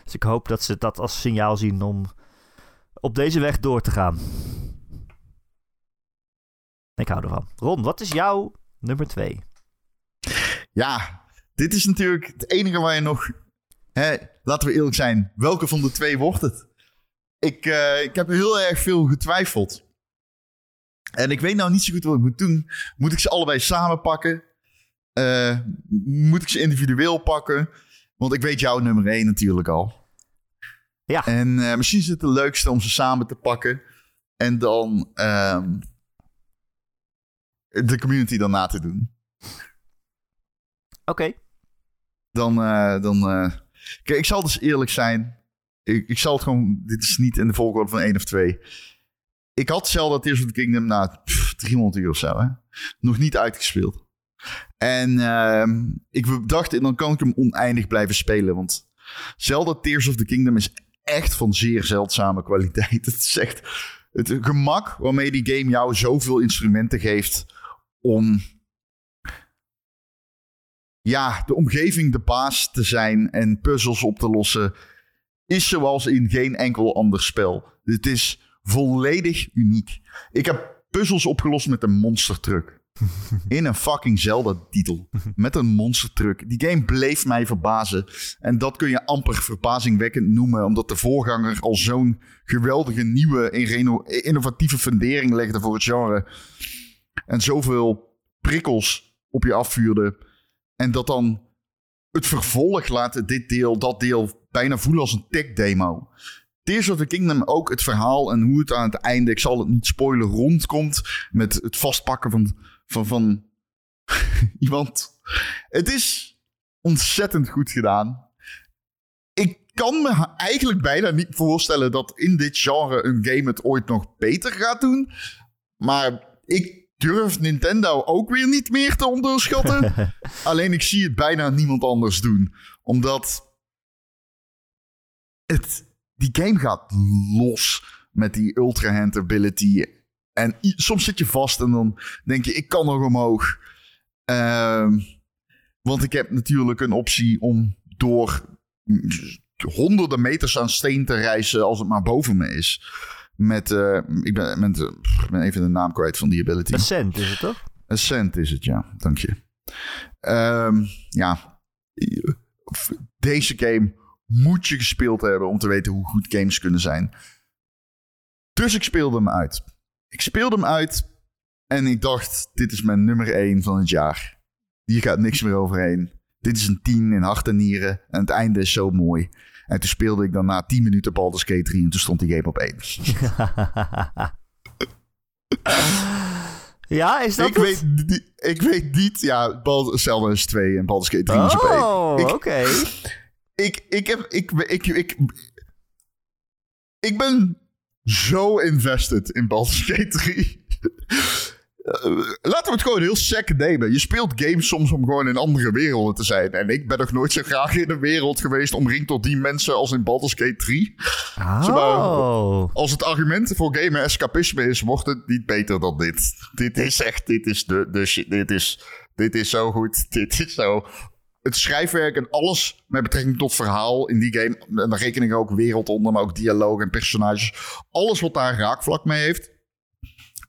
Dus ik hoop dat ze dat als signaal zien om op deze weg door te gaan. Ik hou ervan. Ron, wat is jouw nummer twee? Ja, dit is natuurlijk het enige waar je nog... Hè, laten we eerlijk zijn. Welke van de twee wordt het? Ik, eh, ik heb heel erg veel getwijfeld. En ik weet nou niet zo goed wat ik moet doen. Moet ik ze allebei samen pakken? Eh, moet ik ze individueel pakken? Want ik weet jouw nummer 1 natuurlijk al. Ja. En eh, misschien is het het leukste om ze samen te pakken. En dan ehm, de community daarna te doen. Oké. Dan, eh, dan eh, kijk, ik zal dus eerlijk zijn. Ik, ik zal het gewoon, dit is niet in de volgorde van één of twee. Ik had Zelda Tears of the Kingdom na pff, 300 uur of zo, hè? nog niet uitgespeeld. En ehm, ik dacht, dan kan ik hem oneindig blijven spelen. Want Zelda Tears of the Kingdom is echt van zeer zeldzame kwaliteit. <laughs> Het is echt het gemak waarmee die game jou zoveel instrumenten geeft om ja, de omgeving de baas te zijn en puzzels op te lossen, is zoals in geen enkel ander spel. Het is volledig uniek. Ik heb puzzels opgelost met een monstertruck. <laughs> In een fucking Zelda-titel. Met een monstertruck. Die game bleef mij verbazen. En dat kun je amper verbazingwekkend noemen, omdat de voorganger al zo'n geweldige nieuwe innovatieve fundering legde voor het genre. En zoveel prikkels op je afvuurde. En dat dan het vervolg laat dit deel, dat deel bijna voelen als een tech-demo. Tears of the Kingdom ook het verhaal en hoe het aan het einde, ik zal het niet spoilen, rondkomt met het vastpakken van, van, van <laughs> iemand. Het is ontzettend goed gedaan. Ik kan me eigenlijk bijna niet voorstellen dat in dit genre een game het ooit nog beter gaat doen. Maar ik durf Nintendo ook weer niet meer te onderschatten. <laughs> Alleen ik zie het bijna niemand anders doen. Omdat het, die game gaat los met die ultra hand ability. En soms zit je vast en dan denk je, ik kan nog omhoog. Ehm, want ik heb natuurlijk een optie om door honderden meters aan steen te reizen als het maar boven me is. Met, eh, ik, ben, met, eh, ben even de naam kwijt van die ability. Ascent is het toch? Ascent is het, ja. Dank je. Ehm, ja. Deze game moet je gespeeld hebben om te weten hoe goed games kunnen zijn. Dus ik speelde hem uit. Ik speelde hem uit en ik dacht, dit is mijn nummer 1 van het jaar. Hier gaat niks meer overheen. Dit is een 10 in hart en nieren en het einde is zo mooi. En toen speelde ik dan na 10 minuten Baldur's Gate 3 en toen stond die game op 1. ja, is dat ik, het? weet, niet- ik weet niet, ja, Zelda is 2 en Baldur's Gate 3 is op 1. Oh, oké. ik, ik, heb, ik, ik, ik, ik ben zo invested in Baldur's Gate 3. Eh, laten we het gewoon heel sec nemen. Je speelt games soms om gewoon in andere werelden te zijn. En ik ben nog nooit zo graag in een wereld geweest omringd door die mensen als in Baldur's Gate 3. Oh. Als het argument voor gamen escapisme is, wordt het niet beter dan dit. Dit is echt, dit is de, de shit. Dit is, dit is zo goed. <laughs> Dit is zo. Het schrijfwerk en alles met betrekking tot verhaal in die game. En daar reken ik ook wereld onder, maar ook dialoog en personages. Alles wat daar raakvlak mee heeft,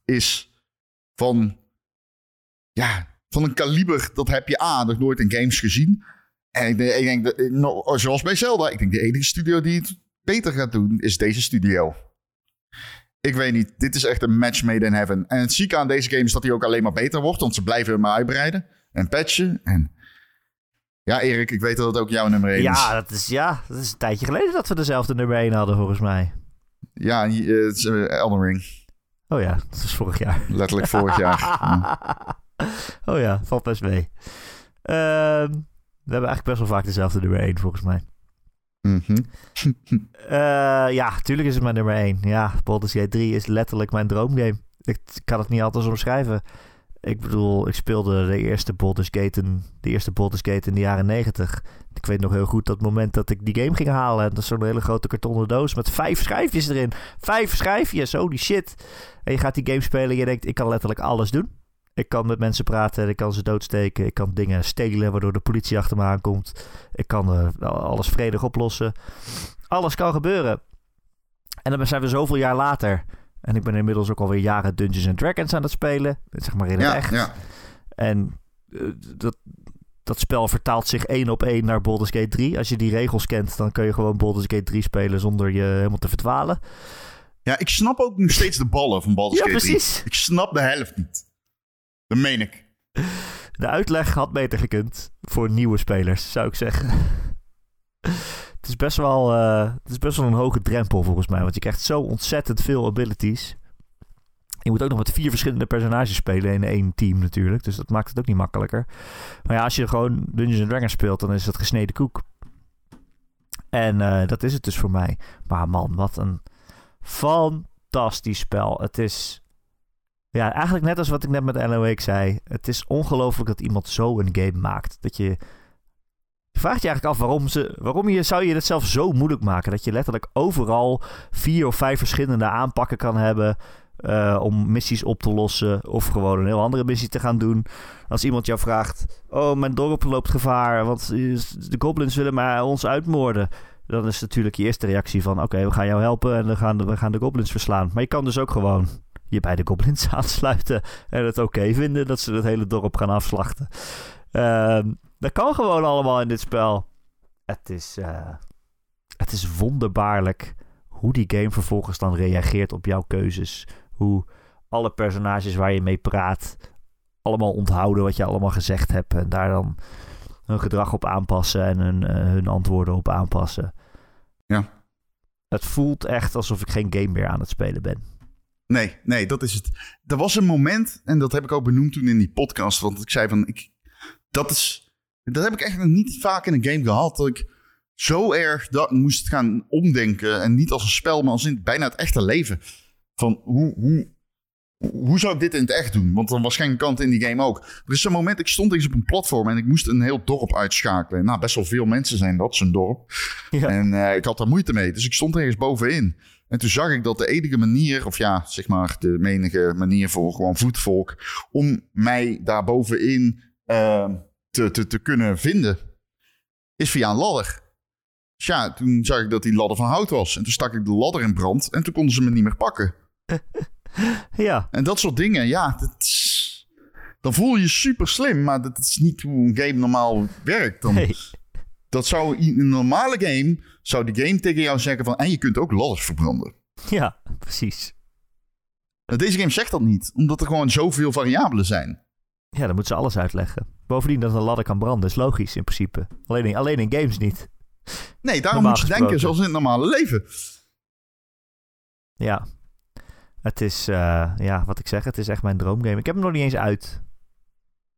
is van, ja, van een kaliber. Dat heb je A, nog nooit in games gezien. En ik denk, ik denk dat, nou, zoals bij Zelda, ik denk de enige studio die het beter gaat doen, is deze studio. Ik weet niet, dit is echt een match made in heaven. En het zieke aan deze game is dat hij ook alleen maar beter wordt, want ze blijven hem uitbreiden en patchen. En ja, Erik, ik weet dat het ook jouw nummer 1 is. Ja, dat is, ja, dat is een tijdje geleden dat we dezelfde nummer 1 hadden, volgens mij. Ja, eh, het is eh, Elden Ring. Oh ja, dat is vorig jaar. Letterlijk vorig jaar. Ja. <laughs> oh ja, valt best mee. Ehm, we hebben eigenlijk best wel vaak dezelfde nummer 1, volgens mij. Mhm. <laughs> Eh, ja, tuurlijk is het mijn nummer 1. Ja, Baldur's Gate 3 is letterlijk mijn droomgame. Ik kan het niet altijd omschrijven. Ik bedoel, ik speelde de eerste Baldur's Gate in, de eerste Baldur's Gate in de jaren 90. Ik weet nog heel goed dat moment dat ik die game ging halen. En dat is zo'n hele grote kartonnen doos met vijf schijfjes erin. Vijf schijfjes, holy shit. En je gaat die game spelen en je denkt, ik kan letterlijk alles doen. Ik kan met mensen praten, ik kan ze doodsteken, ik kan dingen stelen waardoor de politie achter me aankomt. Ik kan eh, alles vredig oplossen. Alles kan gebeuren. En dan zijn we zoveel jaar later. En ik ben inmiddels ook alweer jaren Dungeons and Dragons aan het spelen. Zeg maar in het Ja, echt. ja. En eh, dat, dat spel vertaalt zich één op één naar Baldur's Gate 3. Als je die regels kent, dan kun je gewoon Baldur's Gate 3 spelen zonder je helemaal te verdwalen. ja, ik snap ook nog steeds de ballen van Baldur's Ja, Gate 3. precies. Ik snap de helft niet. Dat meen ik. De uitleg had beter gekund voor nieuwe spelers, zou ik zeggen. Het, is best wel, eh, het is best wel een hoge drempel volgens mij, want je krijgt zo ontzettend veel abilities. Je moet ook nog met vier verschillende personages spelen in één team natuurlijk, dus dat maakt het ook niet makkelijker. Maar ja, als je gewoon Dungeons Dragons speelt, dan is het gesneden koek. En eh, dat is het dus voor mij. Maar man, wat een fantastisch spel. Het is ja, eigenlijk net als wat ik net met Wake zei. Het is ongelooflijk dat iemand zo een game maakt. Dat je... Je vraagt je eigenlijk af waarom, ze, waarom je, zou je het zelf zo moeilijk maken. Dat je letterlijk overal vier of vijf verschillende aanpakken kan hebben. eh, om missies op te lossen. Of gewoon een heel andere missie te gaan doen. Als iemand jou vraagt. Oh, mijn dorp loopt gevaar. Want eh, de goblins willen mij ons uitmoorden. Dan is natuurlijk je eerste reactie van... Oké, we gaan jou helpen en we gaan, de, we gaan de goblins verslaan. Maar je kan dus ook gewoon je bij de goblins <laughs> aansluiten en het oké vinden dat ze het hele dorp gaan afslachten. Ehm, dat kan gewoon allemaal in dit spel. Het is, eh, het is wonderbaarlijk hoe die game vervolgens dan reageert op jouw keuzes. Hoe alle personages waar je mee praat allemaal onthouden wat je allemaal gezegd hebt en daar dan hun gedrag op aanpassen en hun, eh, hun antwoorden op aanpassen. Ja. Het voelt echt alsof ik geen game meer aan het spelen ben. Nee, nee, dat is het. Er was een moment, en dat heb ik ook benoemd toen in die podcast, want ik zei van, ik, dat is, dat heb ik echt nog niet vaak in een game gehad, dat ik zo erg dat moest gaan omdenken, en niet als een spel, maar als in bijna het echte leven. Van, hoe, hoe, hoe zou ik dit in het echt doen? Want dan was geen kant in die game ook. Er is een moment, ik stond eens op een platform en ik moest een heel dorp uitschakelen. Nou, best wel veel mensen zijn dat, zo'n dorp. Ja. En eh, ik had daar moeite mee, dus ik stond ergens bovenin. En toen zag ik dat de enige manier, of ja, zeg maar de menige manier voor gewoon voetvolk, om mij daar bovenin eh, te, te, te kunnen vinden, is via een ladder. Dus ja, toen zag ik dat die ladder van hout was. En toen stak ik de ladder in brand en toen konden ze me niet meer pakken. <laughs> Ja, En dat soort dingen, ja, dat is- dan voel je je super slim, maar dat is niet hoe een game normaal werkt. Dan, nee. Dat zou in een normale game, zou de game tegen jou zeggen van, en je kunt ook ladders verbranden. ja, precies. Deze game zegt dat niet, omdat er gewoon zoveel variabelen zijn. Ja, dan moeten ze alles uitleggen. Bovendien dat een ladder kan branden is logisch in principe. Alleen in, alleen in games niet. Nee, daarom moet je denken zoals in het normale leven. Ja. Het is, eh, ja, wat ik zeg, het is echt mijn droomgame. Ik heb hem nog niet eens uit.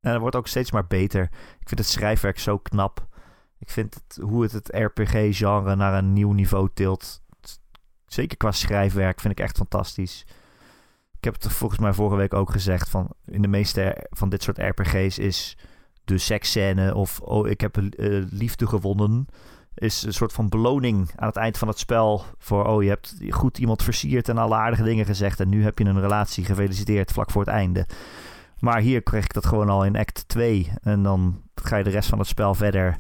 En het wordt ook steeds maar beter. Ik vind het schrijfwerk zo knap. Ik vind het, hoe het het RPG-genre naar een nieuw niveau tilt. Zeker qua schrijfwerk vind ik echt fantastisch. Ik heb het volgens mij vorige week ook gezegd. Van in de meeste van dit soort RPG's is de seksscène of oh, ik heb eh, liefde gewonnen is een soort van beloning aan het eind van het spel. Voor, oh, je hebt goed iemand versierd en alle aardige dingen gezegd. En nu heb je een relatie. Gefeliciteerd, vlak voor het einde. Maar hier kreeg ik dat gewoon al in act 2. En dan ga je de rest van het spel verder.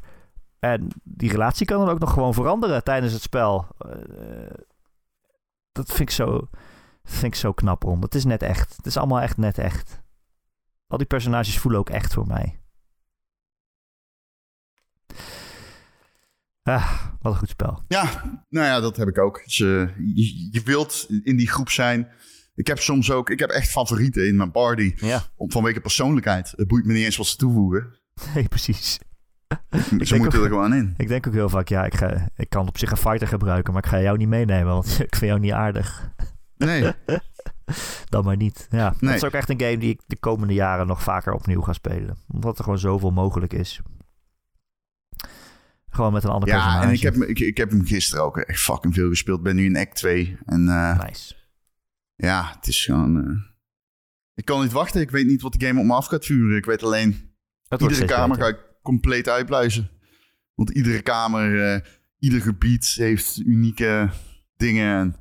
En die relatie kan dan ook nog gewoon veranderen tijdens het spel. Eh, dat vind ik zo, dat vind ik zo knap rond. Het is net echt. Het is allemaal echt net echt. Al die personages voelen ook echt voor mij. Ah, wat een goed spel. Ja, nou ja, dat heb ik ook. Dus, eh, je, je wilt in die groep zijn. Ik heb soms ook, ik heb echt favorieten in mijn party. Ja, Om, vanwege persoonlijkheid. Het boeit me niet eens wat ze toevoegen. <laughs> nee, precies. Ze moeten er gewoon in. Ik denk ook heel vaak, ja, ik, ga, ik kan op zich een fighter gebruiken, maar ik ga jou niet meenemen, want <laughs> ik vind jou niet aardig. Nee. <laughs> dan maar niet. Ja, Nee. dat is ook echt een game die ik de komende jaren nog vaker opnieuw ga spelen. Omdat er gewoon zoveel mogelijk is. Gewoon met een ander Ja, personage. en ik heb, ik, ik heb hem gisteren ook echt fucking veel gespeeld. Ben nu in act 2. En eh, Nice. ja, het is gewoon... eh, ik kan niet wachten. Ik weet niet wat de game op me af gaat vuren. Ik weet alleen... Het wordt iedere kamer beter. ga ik compleet uitbluizen. Want iedere kamer, eh, ieder gebied heeft unieke dingen.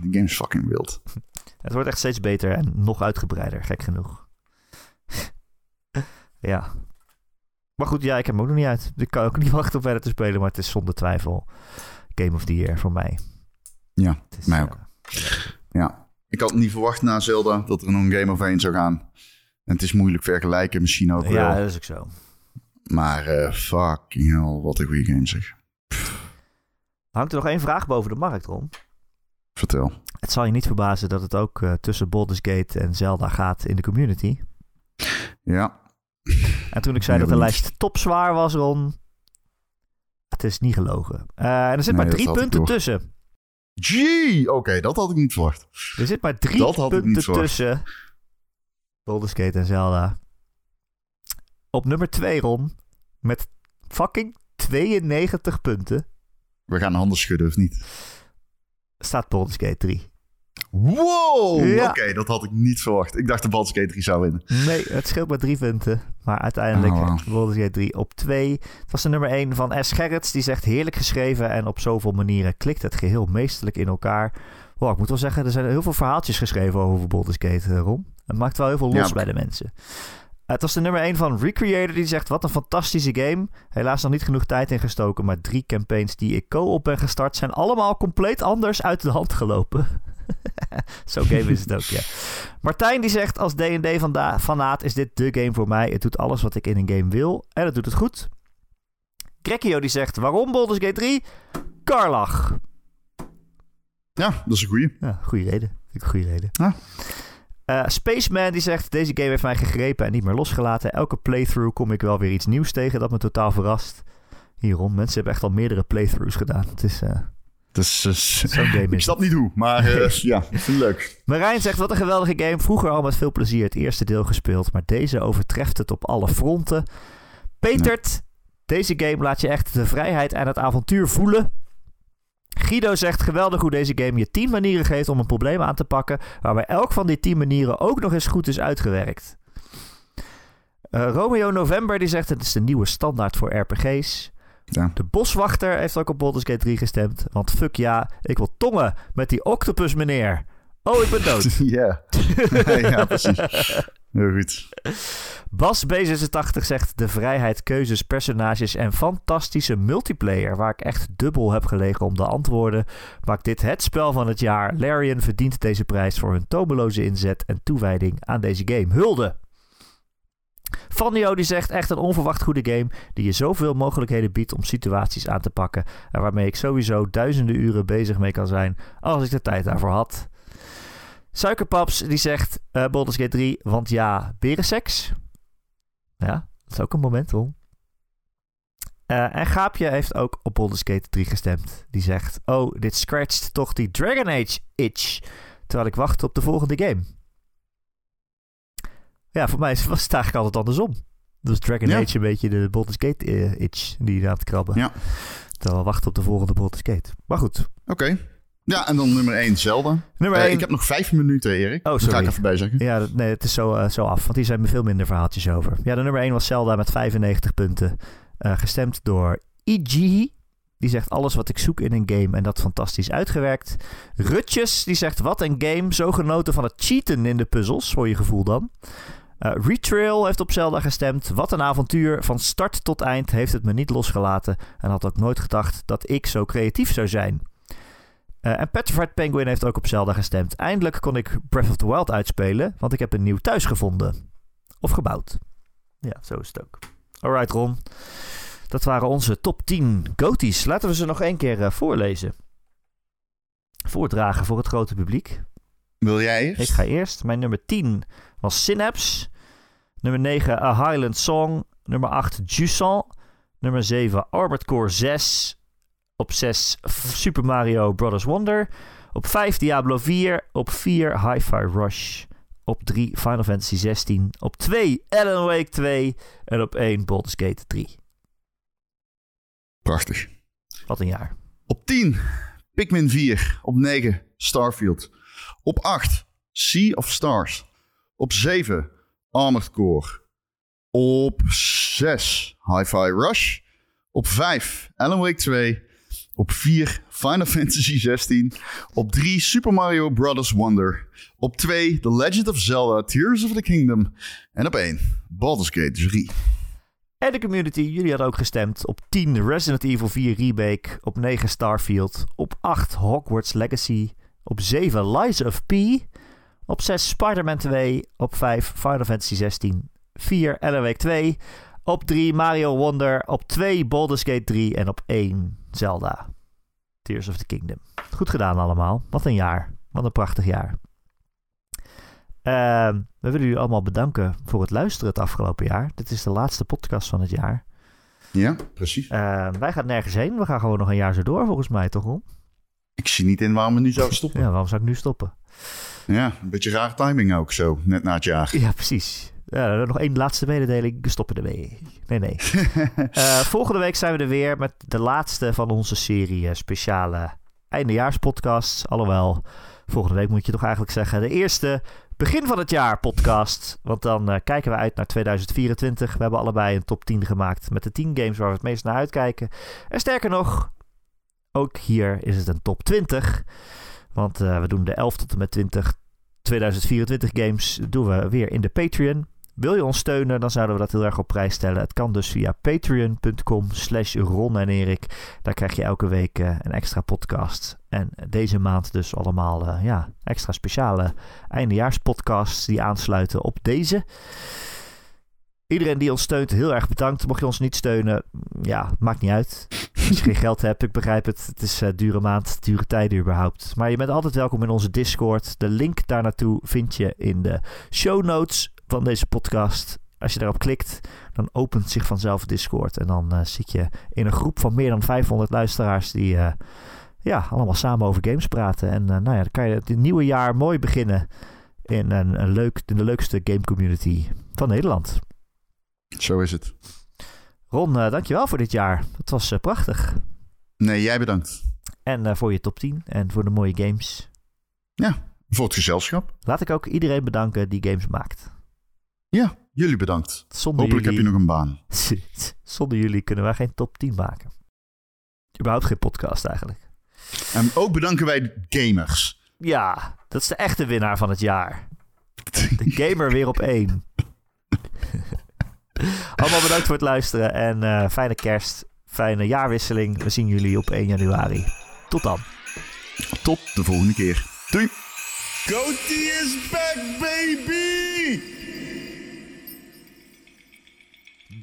Die game is fucking wild. <laughs> Het wordt echt steeds beter en nog uitgebreider, gek genoeg. <laughs> ja. Maar goed, ja, ik heb hem ook nog niet uit. Ik kan ook niet <laughs> wachten om verder te spelen, maar het is zonder twijfel Game of the Year voor mij. Ja, is, mij eh, ook. Ja. Ik had niet verwacht na Zelda dat er nog een game overheen zou gaan. En het is moeilijk vergelijken, misschien ook ja, wel. dat is ook zo. Maar eh, fucking hell, wat een goede game zeg. Hangt er nog één vraag boven de markt, Ron? Vertel. Het zal je niet verbazen dat het ook eh, tussen Baldur's Gate en Zelda gaat in de community. Ja, En toen ik zei dat de lijst topzwaar was, Ron... Het is niet gelogen. Eh, en er zit Nee, maar drie punten tussen. Gee, oké, dat had ik niet verwacht. Er zit maar drie Dat punten tussen Baldur's Gate en Zelda. Op nummer 2, Ron. Met fucking 92 punten We gaan handen schudden, of niet? Staat Baldur's Gate 3. Wow, Ja. oké, dat had ik niet verwacht. Ik dacht de Baldur's Gate 3 zou winnen. Nee, het scheelt maar drie punten. Maar uiteindelijk Oh, wow. Baldur's Gate 3 op 2. Het was de nummer 1 van S. Gerrits. Die zegt heerlijk geschreven en op zoveel manieren klikt het geheel meesterlijk in elkaar. Wow, ik moet wel zeggen, er zijn heel veel verhaaltjes geschreven over Baldur's Gate, eh, Ron. Het maakt wel heel veel los Ja, bij de mensen. Het was de nummer 1 van Recreator die zegt: Wat een fantastische game. Helaas nog niet genoeg tijd in gestoken, maar drie campaigns die ik co-op ben gestart zijn allemaal compleet anders uit de hand gelopen. <laughs> Zo game is het ook, ja. Martijn die zegt: Als DD fanaat is dit de game voor mij. Het doet alles wat ik in een game wil en het doet het goed. Grekio die zegt: Waarom Baldur's Gate 3? Karlach. Ja, dat is een goeie. Ja, goede reden. Goede reden. Ja. Eh, Spaceman die zegt: Deze game heeft mij gegrepen en niet meer losgelaten. Elke playthrough kom ik wel weer iets nieuws tegen dat me totaal verrast. Hierom, mensen hebben echt al meerdere playthroughs gedaan. Het is eh, Dus, <laughs> zo'n game. <laughs> ik Is snap niet hoe, maar eh, ja, ik vind het leuk. Marijn zegt: Wat een geweldige game. Vroeger al met veel plezier het eerste deel gespeeld, maar deze overtreft het op alle fronten. Petert, deze game laat je echt de vrijheid en het avontuur voelen. Guido zegt geweldig hoe deze game je 10 manieren geeft om een probleem aan te pakken, waarbij elk van die 10 manieren ook nog eens goed is uitgewerkt. Eh, Romeo November die zegt het is de nieuwe standaard voor RPG's. Ja. De boswachter heeft ook op Baldur's Gate 3 gestemd, want fuck ja, ik wil tongen met die octopus meneer. Oh, ik ben dood. <laughs> Ja. <laughs> ja, precies. Heel goed. Bas B86 zegt de vrijheid, keuzes, personages en fantastische multiplayer. Waar ik echt dubbel heb gelegen om de antwoorden. Maakt dit het spel van het jaar. Larian verdient deze prijs voor hun tomeloze inzet en toewijding aan deze game. Hulde! Fanio die zegt echt een onverwacht goede game die je zoveel mogelijkheden biedt om situaties aan te pakken en waarmee ik sowieso duizenden uren bezig mee kan zijn als ik de tijd daarvoor had. Suikerpaps die zegt eh Baldur's Gate 3, want ja, berenseks. Ja, dat is ook een moment, Ron. Eh, en Gaapje heeft ook op Baldur's Gate 3 gestemd. Die zegt, oh, dit scratcht toch die Dragon Age itch. Terwijl ik wacht op de volgende game. Ja, voor mij <laughs> was het eigenlijk altijd andersom. Dus Dragon Ja. Age een beetje de Baldur's Gate eh, itch die je aan het krabben. Ja. Terwijl we wachten op de volgende Baldur's Gate. Maar goed, Oké. Ja, en dan nummer 1, Zelda. nummer Eh, 1. ik heb nog vijf minuten, Erik. Oh, Dat ga sorry. ik even bij zeggen. Ja, dat- nee, het is zo, eh, zo af. Want hier zijn veel minder verhaaltjes over. Ja, de nummer 1 was Zelda met 95 punten. Eh, gestemd door EG. Die zegt alles wat ik zoek in een game en dat fantastisch uitgewerkt. Rutjes, die zegt wat een game. Zo genoten van het cheaten in de puzzels, voor je gevoel dan. Retrail heeft op Zelda gestemd. Wat een avontuur. Van start tot eind heeft het me niet losgelaten. En had ook nooit gedacht dat ik zo creatief zou zijn. Eh, en Petrified Penguin heeft ook op Zelda gestemd. Eindelijk kon ik Breath of the Wild uitspelen, want ik heb een nieuw thuis gevonden. Of gebouwd. Ja, zo is het ook. Alright, Ron. Dat waren onze top 10 goties. Laten we ze nog één keer eh, voorlezen. Voordragen voor het grote publiek. Wil jij eerst? Ik ga eerst. Mijn nummer 10 was Synapse. Nummer 9 A Highland Song. Nummer 8 Jusant. Nummer 7 Armored Core 6. Op 6 Super Mario Bros. Wonder. Op 5 Diablo 4. Op 4 Hi-Fi Rush. Op 3 Final Fantasy 16. Op 2 Alan Wake 2. En op 1 Baldur's Gate 3. Prachtig. Wat een jaar. Op 10 Pikmin 4. Op 9 Starfield. Op 8 Sea of Stars. Op 7 Armored Core. Op 6 Hi-Fi Rush. Op 5 Alan Wake 2. Op 4 Final Fantasy 16. Op 3 Super Mario Bros. Wonder. Op 2 The Legend of Zelda Tears of the Kingdom. En op 1 Baldur's Gate 3. En de community, jullie hadden ook gestemd. Op 10 Resident Evil 4 Remake. Op 9 Starfield. Op 8 Hogwarts Legacy. Op 7 Lies of P. Op 6 Spider-Man 2. Op 5 Final Fantasy 16. 4 Alan Wake 2. Op 3 Mario Wonder. Op 2 Baldur's Gate 3. En op 1 Zelda. Tears of the Kingdom. Goed gedaan allemaal. Wat een jaar. Wat een prachtig jaar. Ehm, we willen jullie allemaal bedanken voor het luisteren het afgelopen jaar. Dit is de laatste podcast van het jaar. Ja, precies. Ehm, wij gaan nergens heen. We gaan gewoon nog een jaar zo door, volgens mij, toch? Ik zie niet in waarom we nu zouden <laughs> stoppen. Ja, waarom zou ik nu stoppen? Ja, een beetje raar timing ook zo, net na het jaar. Ja, precies. Ja, nog één laatste mededeling. We stoppen ermee. Nee, nee. <laughs> Eh, volgende week zijn we er weer met de laatste van onze serie eh, speciale eindejaarspodcasts. Alhoewel, volgende week moet je toch eigenlijk zeggen de eerste begin van het jaar podcast. Want dan eh, kijken we uit naar 2024. We hebben allebei een top 10 gemaakt met de 10 games waar we het meest naar uitkijken. En sterker nog, ook hier is het een top 20. Want we doen de 11 tot en met 20 2024 games doen we weer in de Patreon. Wil je ons steunen, dan zouden we dat heel erg op prijs stellen. Het kan dus via patreon.com slash Ron en Erik. Daar krijg je elke week uh, een extra podcast. En deze maand dus allemaal uh, ja, extra speciale eindejaarspodcasts die aansluiten op deze. Iedereen die ons steunt, heel erg bedankt. Mocht je ons niet steunen, ja, maakt niet uit. Als je geen geld hebt, ik begrijp het. Het is uh, dure maand, dure tijden überhaupt. Maar je bent altijd welkom in onze Discord. De link daar naartoe vind je in de show notes van deze podcast. Als je daarop klikt, dan opent zich vanzelf Discord. En dan uh, zit je in een groep van meer dan 500 luisteraars die uh, ja, allemaal samen over games praten. En nou ja, dan kan je het nieuwe jaar mooi beginnen in, een, een leuk, in de leukste game community van Nederland. Zo is het. Ron, dankjewel voor dit jaar. Het was prachtig. Nee, jij bedankt. En voor je top 10 en voor de mooie games. Ja, voor het gezelschap. Laat ik ook iedereen bedanken die games maakt. Ja, jullie bedankt. Zonder Hopelijk jullie... heb je nog een baan. <laughs> Zonder jullie kunnen wij geen top 10 maken. Überhaupt geen podcast eigenlijk. En ook bedanken wij de gamers. Ja, dat is de echte winnaar van het jaar. <laughs> De gamer weer op één. <laughs> Allemaal bedankt voor het luisteren en uh, fijne kerst, fijne jaarwisseling. We zien jullie op 1 januari. Tot dan. Tot de volgende keer. Doei. Goatee is back, baby!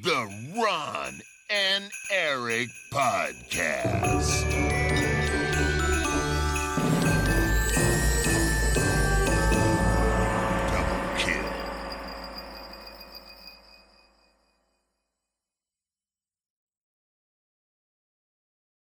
The Ron and Eric Podcast.